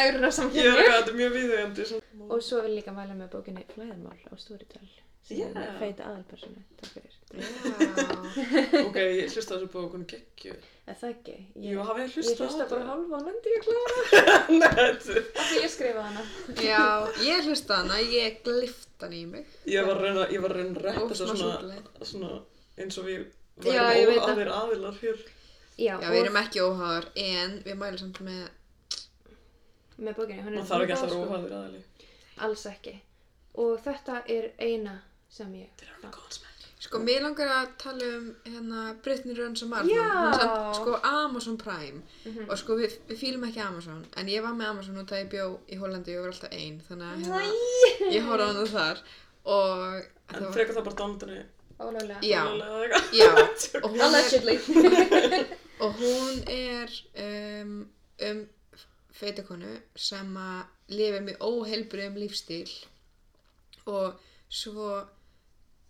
er mjög viðeigandi. svona. og svo vil ég líka mæla með bókinni Flæðarmál á Storytel sem Já. er feita aðalpersonu takk fyrir já. Ok, ég hlusta á þessu bók, hún er geggju. Er það ekki? Ég, Jú, ég á hlusta bara hálfa og lendi ég klára af því ég skrifaði hana Já, ég hlusta hana, ég glift hann í mig. Ég var að reyna, ég var að reppa smá svona, eins og við værum það. óaðir aðilar hér. Já, Já, við erum ekki óháðar, en við mælum samt með, með bókinni hún er Man þarf ekki alltaf að sko. óaðir aðili. alls ekki og þetta er eina sem ég sko, mér langar að tala um hérna Brittany Runs og samt, sko, Amazon Prime. Mhm. Og sko, við, við fýlum ekki Amazon, en ég var með Amazon út að ég bjó í Hollandi og var alltaf ein, þannig að hérna, ég horfði á hana þar. Og En það var, frekar það bara dándanni. ólöglega já, já, og hún er, allegedly og hún er um, um feitakonu sem að lifa með óheilbriðum lífstíl og svo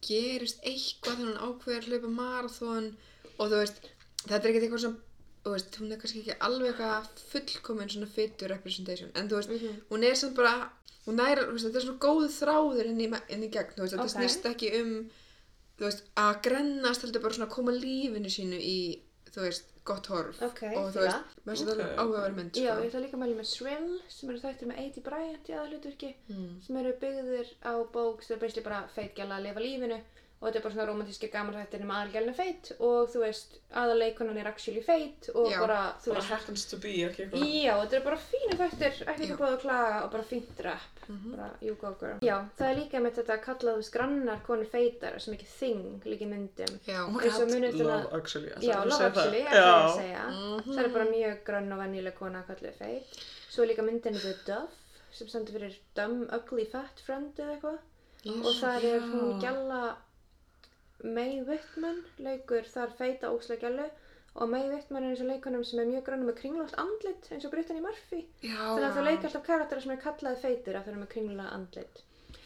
gerist eitthvað þegar hún ákveður að hlaupa marathon og þú veist, þetta er ekkert eitthvað sem þú veist, hún er kannski ekki alveg eitthvað fullkomin svona fitur representation en þú veist, Mhm. hún er samt bara þú veist, þetta er svona góð þráður inn í, inn í gegn, þú veist, þetta Ok. snýst ekki um þú veist, að grennast heldur bara svona að koma lífinu sínu í þú veist, gott horf Ok, og þú fíla. veist, mér finnst þetta okay. áhugaverð mynd já, sko. ég ætla líka að mæla með Shrill sem eru þættir með Eddie Bryant í aðalutverki mm. sem eru byggðir á bók sem er bara feitgjala að lifa lífinu og þetta er bara svona romantíski gamanrættir um aðalgjálinu feit og þú veist, aðaleikonan er actually feit og Já, bara, þú Bara veist happens to be, ekki eitthvað. Já, þetta er bara fínu þættir, ekki ekki búið að klaga og bara fínt rap, Mhm. bara you go girl. Já, það er líka með þetta kallað, þú veist, grannar konur feitar sem ekki þing líka í myndum. já, Oh god, að- Love Actually. Já, að Love segja það? Actually, ekki að Já. segja. Mhm. Það er bara mjög grönn og venjuleg kona að kalla feit. Svo er líka myndin The Duff sem stendur fyrir Dumb Ugly Fat Friend eða eitthvað. Og það er hún Já. May Whitman leikur þar feita óslega gjallu og May Whitman er eins og leikonum sem er mjög grannum með kringlótt andlit eins og Brittany Murphy Já. þannig að þau leika alltaf karaktera sem er kallaði feitir þau eru með kringlótt andlit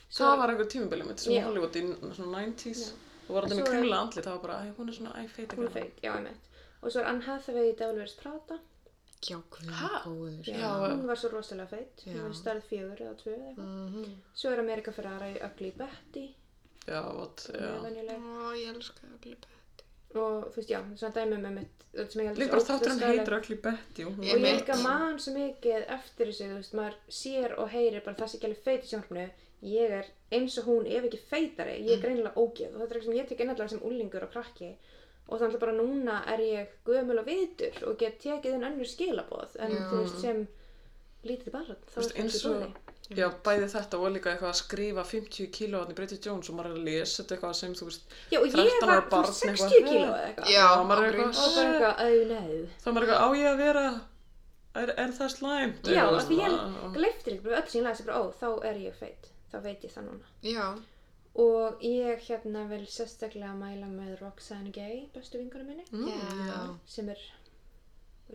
Það var einhver tímabili mitt sem Já. Hollywood í svona 90s Já. og var alltaf Svo með kringla andlit, það var bara, hún er svona, æ, feit hún er feit, já ég og svo er Anne Hathaway í Devil Wears Prada Já, góður. já, hún var svo rosalega feit Já. hún var stærð fjögur eða tvö eða eitthvað Mhm. svo er Amerika Ferrara í Ugly Betty Já, er já. Ó, ég elska að glippa þetta. og þú veist, já, svona dæmi með mitt sem ég held Líka svo bara ógeðslega þáttur hann heitir Ugly Betty og hún Ég og ég mitt. líka man svo mikið eftir þessu, þú veist, maður sér og heyrir bara það sem ekki alveg feit í sjónarfinu ég er eins og hún ef ekki feitari ég er greinilega ógeð og þetta er eitthvað sem ég tek innallega sem úlingur og krakki og þannig að bara núna er ég gömul og vitur og get tekið inn önnur skilaboð en Já. þú veist sem lítið barn þá Þú veist, er það eins ekki og, góði já, bæði þetta og líka eitthvað að skrifa 50 kíló í Bridget Jones og maður er að lesa þetta eitthvað sem, þú veist, já og ég 13 var barn þú veist, 60 eitthvað. kíló eða eitthvað. Já, Já, maður er og eitthvað, oh no þá er maður eitthvað, á ég að vera, er, er það slæmt? já, af því ég svona, gleiftir ekki bara öll sem ég lasi bara, ó, þá er ég feit þá veit ég það núna. Já. Og ég hérna vil sérstaklega mæla með Roxanne Gay, bestu vingunum minni, Mm, sem er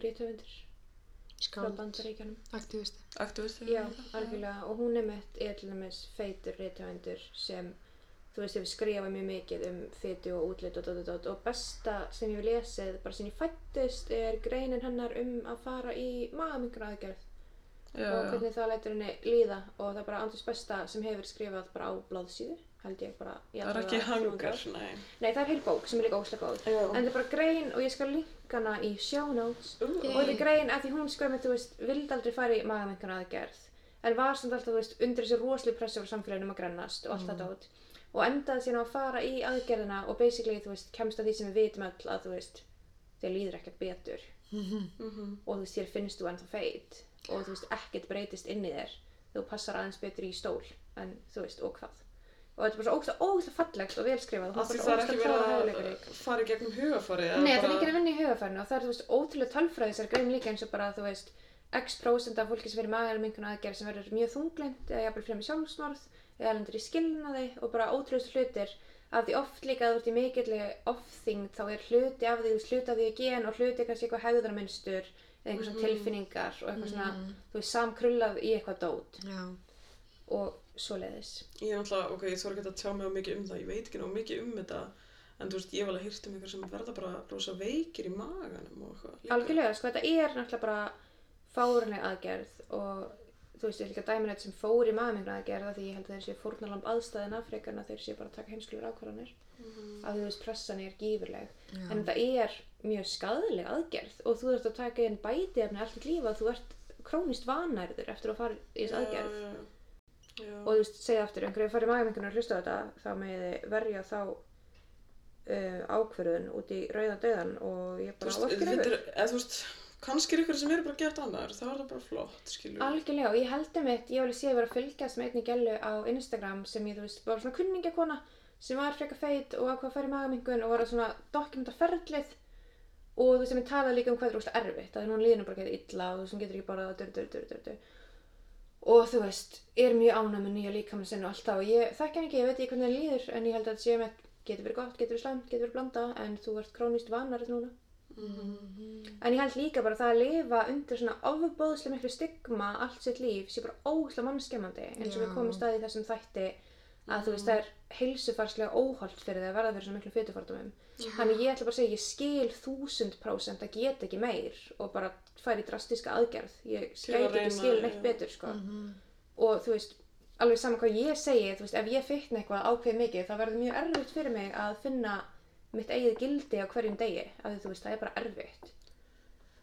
rítöfundur frá bandaríkjanum. Aktivisti. Aktivisti. Já, algjörlega. Og hún er mitt, er til dæmis feitur rítöfundur sem, þú veist, hefur skrifað mjög mikið um fytu og útlit og dot, dot, dot. Og besta sem ég hef lesið, bara sem ég fættist, er greinin hennar um að fara í magamingur aðgerð Já, og já. hvernig það lætur henni líða og það er bara andurs besta sem hefur skrifað bara á blaðsíðu, held ég bara. í Það er ekki vega 300 hangar, nei. Nei, það er heil bók sem er líka óslega góð. Já. En það er bara grein og ég skal linka hana í show notes. Ú, Og þetta er grein að því hún sko þú veist, vildi aldrei fara í magamengun aðgerð. En var samt alltaf, þú veist, undir þessi rosalega pressu á samfélaginu um að grennast og allt þetta út. Og endaði síðan á að fara í aðgerðina og basically, þú veist, kemst að því sem við vitum öll að, þú veist, þér líður ekkert betur. Mhm. Og þú veist, þér finnst þú ennþá feit. Og þú veist, ekkert breytist inn í þér. Þú passar aðeins betur í stól. En, þú veist, og hvað. Og þetta er bara svo ógæslega fallegt og velskrifað. og það er ekki ógeðslega verið klár og að hæfileikarík. fara í gegnum hugafarið. eða Nei, það er ekki að vinna í hugafærinu og það er, þú veist, ótrúlega tölfræði þessar grein líka eins og bara, þú veist, x prósent af fólki sem verður maður mingun aðgerð sem verður mjög þunglind eða jafnvel fremur sjálfsmorð eða lendur í skilnaði og bara ótrúlega hlutir af því oft líka að þú ert í mikilli ofþyngd þá er hluti af því, hluti af því er gen og hluti kannski eitthvað hegðarmynstur eða einhver svona tilfinningar og eitthvað svona, þú veist, samkrullað í eitthvað dót Já. og svoleiðis. Ég er náttúrulega, ok, ég þarf ekki að tjá mig á mikið um það, ég veit ekki ná mikið um þetta, en þú veist, ég hef alveg hýrt um ykkur sem verða bara rosa veikir í maganum og eitthvað. Algjörlega, sko, þetta er náttúrulega bara fárunleg aðgerð og þú veist, ég er líka dæmin eitt sem fór í maðurmengna aðgerð af því ég held að þeir séu fórnalamb aðstæðina frekar en að þeir séu bara að taka heimskulegur ákvarðanir af því þú veist, pressan er gífurleg Já. en þetta er mjög skadaleg aðgerð og þú ert að taka inn bætiefni allt í lífa og þú ert krónist vanærður eftir að fara í þessu aðgerð Já, og þú veist, segja aftur, einhverju farið maðurmengunar að hlusta á þetta þá meði verja þá uh, ákverðun út í rauðan döðan og ég bara þetta yfir eða þú veist, kannski er ykkur sem eru bara gett annar, þá er það bara flott, skilju. Algjörlega og ég held um eitt, ég alveg séð að vera að fylgjast með einni gælu á Instagram sem ég, þú veist, var svona kunningakona sem var frekar feit og ákvað að fara í magamingun og var að svona dokumenta ferlið og þú veist, sem ég talaði líka um hvað er óslega erfitt að hún líður nú bara getur illa og þú veist, hún getur ekki bara dur, dur, dur. Og þú veist, er mjög ánæg með nýja líkamann sinn og allt það og ég þekki hann ekki, ég veit ekki hvernig hann líður en ég held að þetta sé með, getur verið gott, getur verið slæmt, getur verið blanda en þú ert krónist vanarið núna. En ég held líka bara það að lifa undir svona ofbóðslega miklu stigma allt sitt líf sé bara ógæslega mannskemmandi eins og við komum staði í þessum þætti að þú veist það er heilsufarslega óholt fyrir þig að verða fyrir svona miklu fytufordumum. Þannig ég ætla bara að segja ég skil þúsund prósent að geta ekki meir og bara færi drastíska aðgerð. Ég skæti ekki skil neitt betur sko. Og þú veist, alveg saman hvað ég segi, þú veist, ef ég fitna eitthvað ákveð mikið þá verður mjög erfitt fyrir mig að finna mitt eigið gildi á hverjum degi af því þú veist, það er bara erfitt.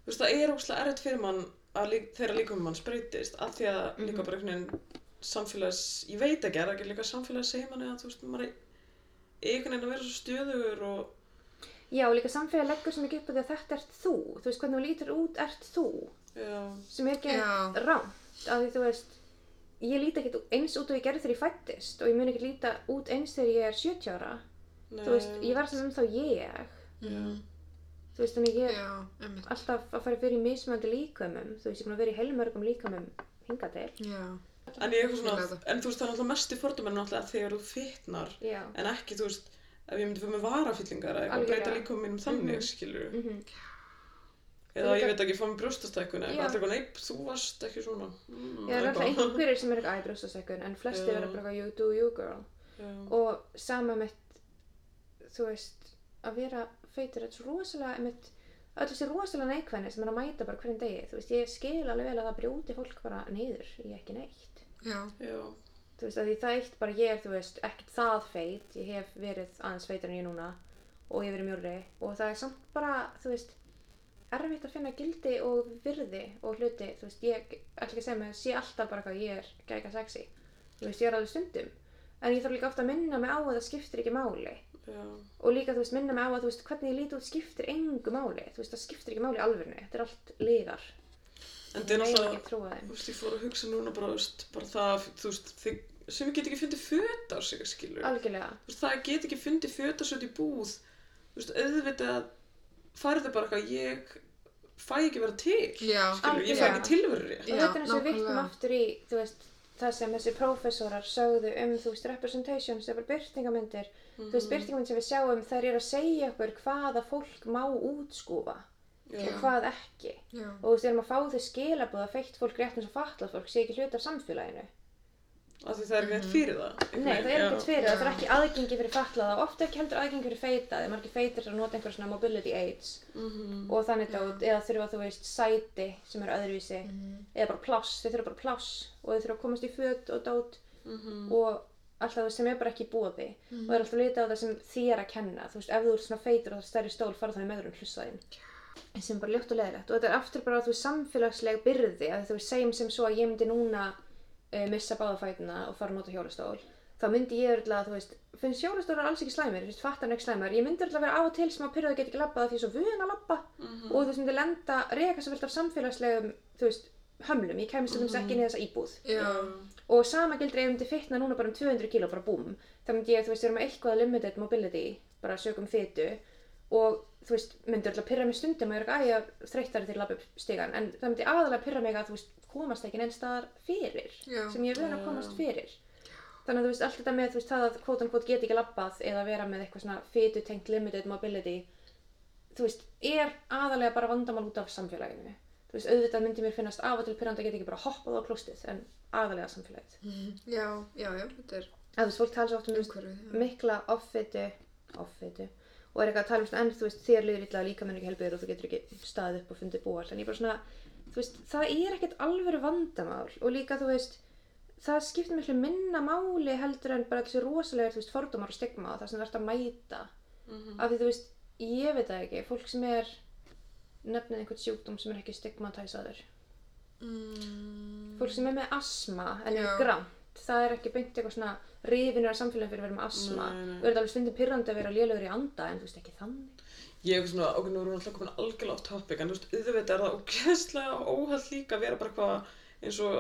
Þú veist, það er óslega erfitt fyrir mann að lík, þeirra líkum mann spreytist, af því að Mhm. líka bara einhvern veginn samfélags, ég veit ekki, er það ekki líka samfélags segir manni að þú veist, maður er einhvern veginn að vera svo stöðugur og Já, og líka samfélag leggur sem ekki upp á því að þetta ert þú. Þú veist, hvernig þú lítur út ert þú. já, Sem er ekki rámt. Af því þú veist, ég líti ekkert eins út og ég gerði þegar ég fættist og ég mun ekki líta út eins þegar ég er 70 ára. nei, Þú veist, ég var sem um þá ég. já, Þú veist, þannig ég er alltaf að fara fyrir mismöndi líkamum. Þú veist, ég er búin að vera í heilmörgum líkamum hingað til. Já. En ég er eitthvað Ég svona, en þú veist, það er náttúrulega mest í forduminn náttúrulega þegar þú fitnar, Já. en ekki, þú veist, ef ég myndi fyrir með varafyllingar eða eitthvað, breyta líkum mínum þannig, Mhm. skilur Mm Eða ég veit ekki, fá mér brjóstastækkun eða Já. eitthvað, nei, þú varst ekki svona. Mm, Já, það er alltaf einhverjir sem er eitthvað æbrjóstasækun en flesti verður bara eitthvað you do you girl Já. og sama með þú veist að vera feitur þetta er svo rosalega með öll þessi rosalega neikvæðni sem er að mæta bara hverjum degi. Þú veist ég skil alveg vel að það brjóti fólk bara niður í ekki neitt Já, Já. þú veist að því það eitt bara ég er þú veist ekkert það feit. Ég hef verið aðeins feitur en ég núna og ég hef verið mjórri og það er samt bara þú veist erfitt að finna gildi og virði og hluti. Þú veist ég ætla ekki að segja mig sé alltaf bara hvað ég er gæka sexy. Þú veist ég er alveg stundum. En ég þarf líka ofta að minna mig á að það skiptir ekki máli. Já. og líka þú veist minna mig á að þú veist hvernig ég líti út skiptir engu máli. Þú veist það skiptir ekki máli alvörinu þetta er allt liðar En það er náttúrulega, þú veist, ég fór að hugsa núna bara, veist, bara það, þú veist, þið, sem get ekki fundið föt á sig, skilur. algjörlega Þú veist, það get ekki fundið föt á sig út í búð. Þú veist, auðvitað farið bara eitthvað, ég fæ ekki vera til, já, skilur, ég fæ Algjörlega. ekki tilveru rétt. og Já, þetta er eins og við vittum nákvæmlega. aftur í þú veist það sem þessi prófessorar sögðu um þú veist representation sem er byrtingamyndir þú Mhm. veist byrtingamyndir sem við sjáum þær eru að segja okkur hvaða fólk má útskúfa. Og hvað ekki. Já, og þú veist við erum að fá þau skilabóð að feitt fólk rétt eins og fatlað fólk sé ekki hluti af samfélaginu. Af því það er ekki neitt fyrir það. Nei, það er ekkert fyrir það, það er ekki aðgengi fyrir fatlaða og ofta ekki heldur aðgengi fyrir feita þegar margir feitir að nota einhver svona mobility aids. Mhm. og þannig dót eða þurfa þú veist sæti sem eru öðruvísi. Eða bara pláss, þau þurfa bara pláss og þau þurfa að komast í föt og dót. Mhm. og alltaf sem er bara ekki í búði og það er alltaf litið á það sem þér að kenna. Þú veist, ef þú ert svona feitur og það er stærri stól fara þá í meðurinn hlusta þín sem er bara ljótt og leðilegt og þetta er aftur bara þú samfélagsleg byrði að þú segjum sem svo að ég myndi núna uh, missa báðafætina og fara að nota hjólastól þá myndi ég örugglega, þú veist, finnst hjólastólar alls ekki slæmir, þú veist, fattar hann ekki slæmir. Ég myndi örugglega vera af og til pyrrað að geta ekki labbað því ég er svo vön að labba. Mhm. og þú veist, myndi lenda, reka svo vilt af samfélagslegum þú veist, hömlum, ég kæmist mm ekki inn í þessa íbúð. Já, og sama gildur ef ég myndi fitna núna bara um 200 kíló bara búm. Þá myndi ég, þú veist, vera með eitthvað limited mobility bara sögum fytu og þú veist, myndi alltaf pyrra mig stundum og ég er ekki æja þreyttari til að labba upp stigan en það myndi aðalega pyrra mig að þú veist komast ekki neinn staðar fyrir Já. sem ég er vön að komast fyrir. Þannig að þú veist, allt þetta með þú veist, það að kvótan kvót get ekki labbað eða vera með eitthvað svona fytu tengt limited mobility þú veist, er aðalega bara vandamál út af samfélaginu. Þú veist, auðvitað myndi mér finnast af og til pyrrandi að geta ekki bara hoppað á klóstið en aðalega samfélagið. Já, já, já, þetta er að þú veist, og er eitthvað að tala um svona, en þú veist, þér liður illa líka menn ekki helbiður og þú getur ekki staðið upp og fundið búall en ég bara svona, þú veist, það er ekkert alvöru vandamál og líka þú veist það skiptir miklu minna máli heldur en bara þessi rosalega, þú veist, fordómar og stigma og það sem þú ert að mæta. Mhm. af því þú veist, ég veit það ekki fólk sem er nefnið einhvern sjúkdóm sem er ekki stigmatæsaður Mm, fólk sem er með asma en er Já. Grant það er ekki beint eitthvað svona rifinur af samfélagin fyrir að vera með asma er þetta alveg stundum pyrrandi að vera lélugur í anda en þú veist ekki þannig. Ég er svona, ok, nú erum við alltaf komin algjörlega off topic, en þú veist, auðvitað er það ógeðslega óhald líka að vera bara eitthvað eins og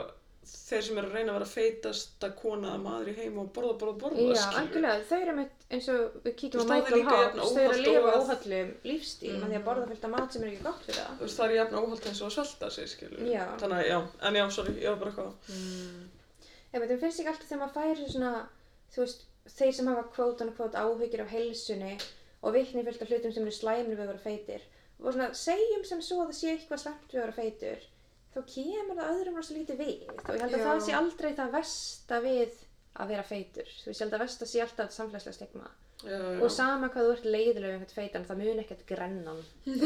þeir sem eru að reyna að vera feitasta kona að maður í heim og borða, borða, borða, Já, algjörlega, þau eru með eins og við kíkjum á er Michael Hobbs þau eru að lifa óhallum lífstíl með því að borða fullt af mat sem er ekki gott fyrir það. Þú veist, það er jafn óhald eins og að svelta sig, skilur. Já. Þannig að, já, en já, sorry, ég var bara eitthvað. Ef þetta finnst ekki alltaf þegar maður færi svona þú veist, þeir sem hafa kvótan og kvót áhyggjur af heilsunni og vikni fullt af hlutum sem eru slæmni við að vera feitir og svona, segjum sem svo að það sé eitthvað slæmt við að vera feitur þá kemur það öðrum rosa lítið við. Og ég held að Já. það sé aldrei það versta við að vera feitur. Þú veist, ég held að versta sé alltaf samfélagslega stigma. Já, já. og sama hvað þú ert leiðilega um einhvern feitan það mun ekkert grennan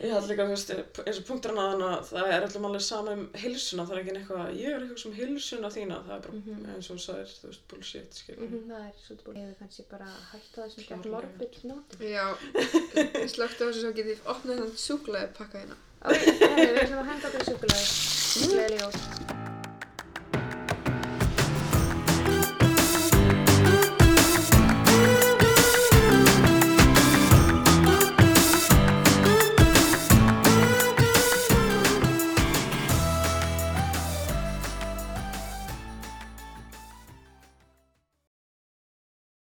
Ég held líka, þú veist, eins og punktur hann að hana, það er allum alveg sama um heilsuna, það er ekki eitthvað, ég er eitthvað sem heilsuna þína, það er bara, Mhm. eins og þú sagðir, þú veist, bullshit, skilur. Mhm, það er svolítið búin eða kannski bara hætta þessum gett morbid nótum Já, ég slögt á þessu svo getið opnað þann súklaði pakka hérna. ok, herri, við ætlum að henda okkur í súkulæði gleðileg jól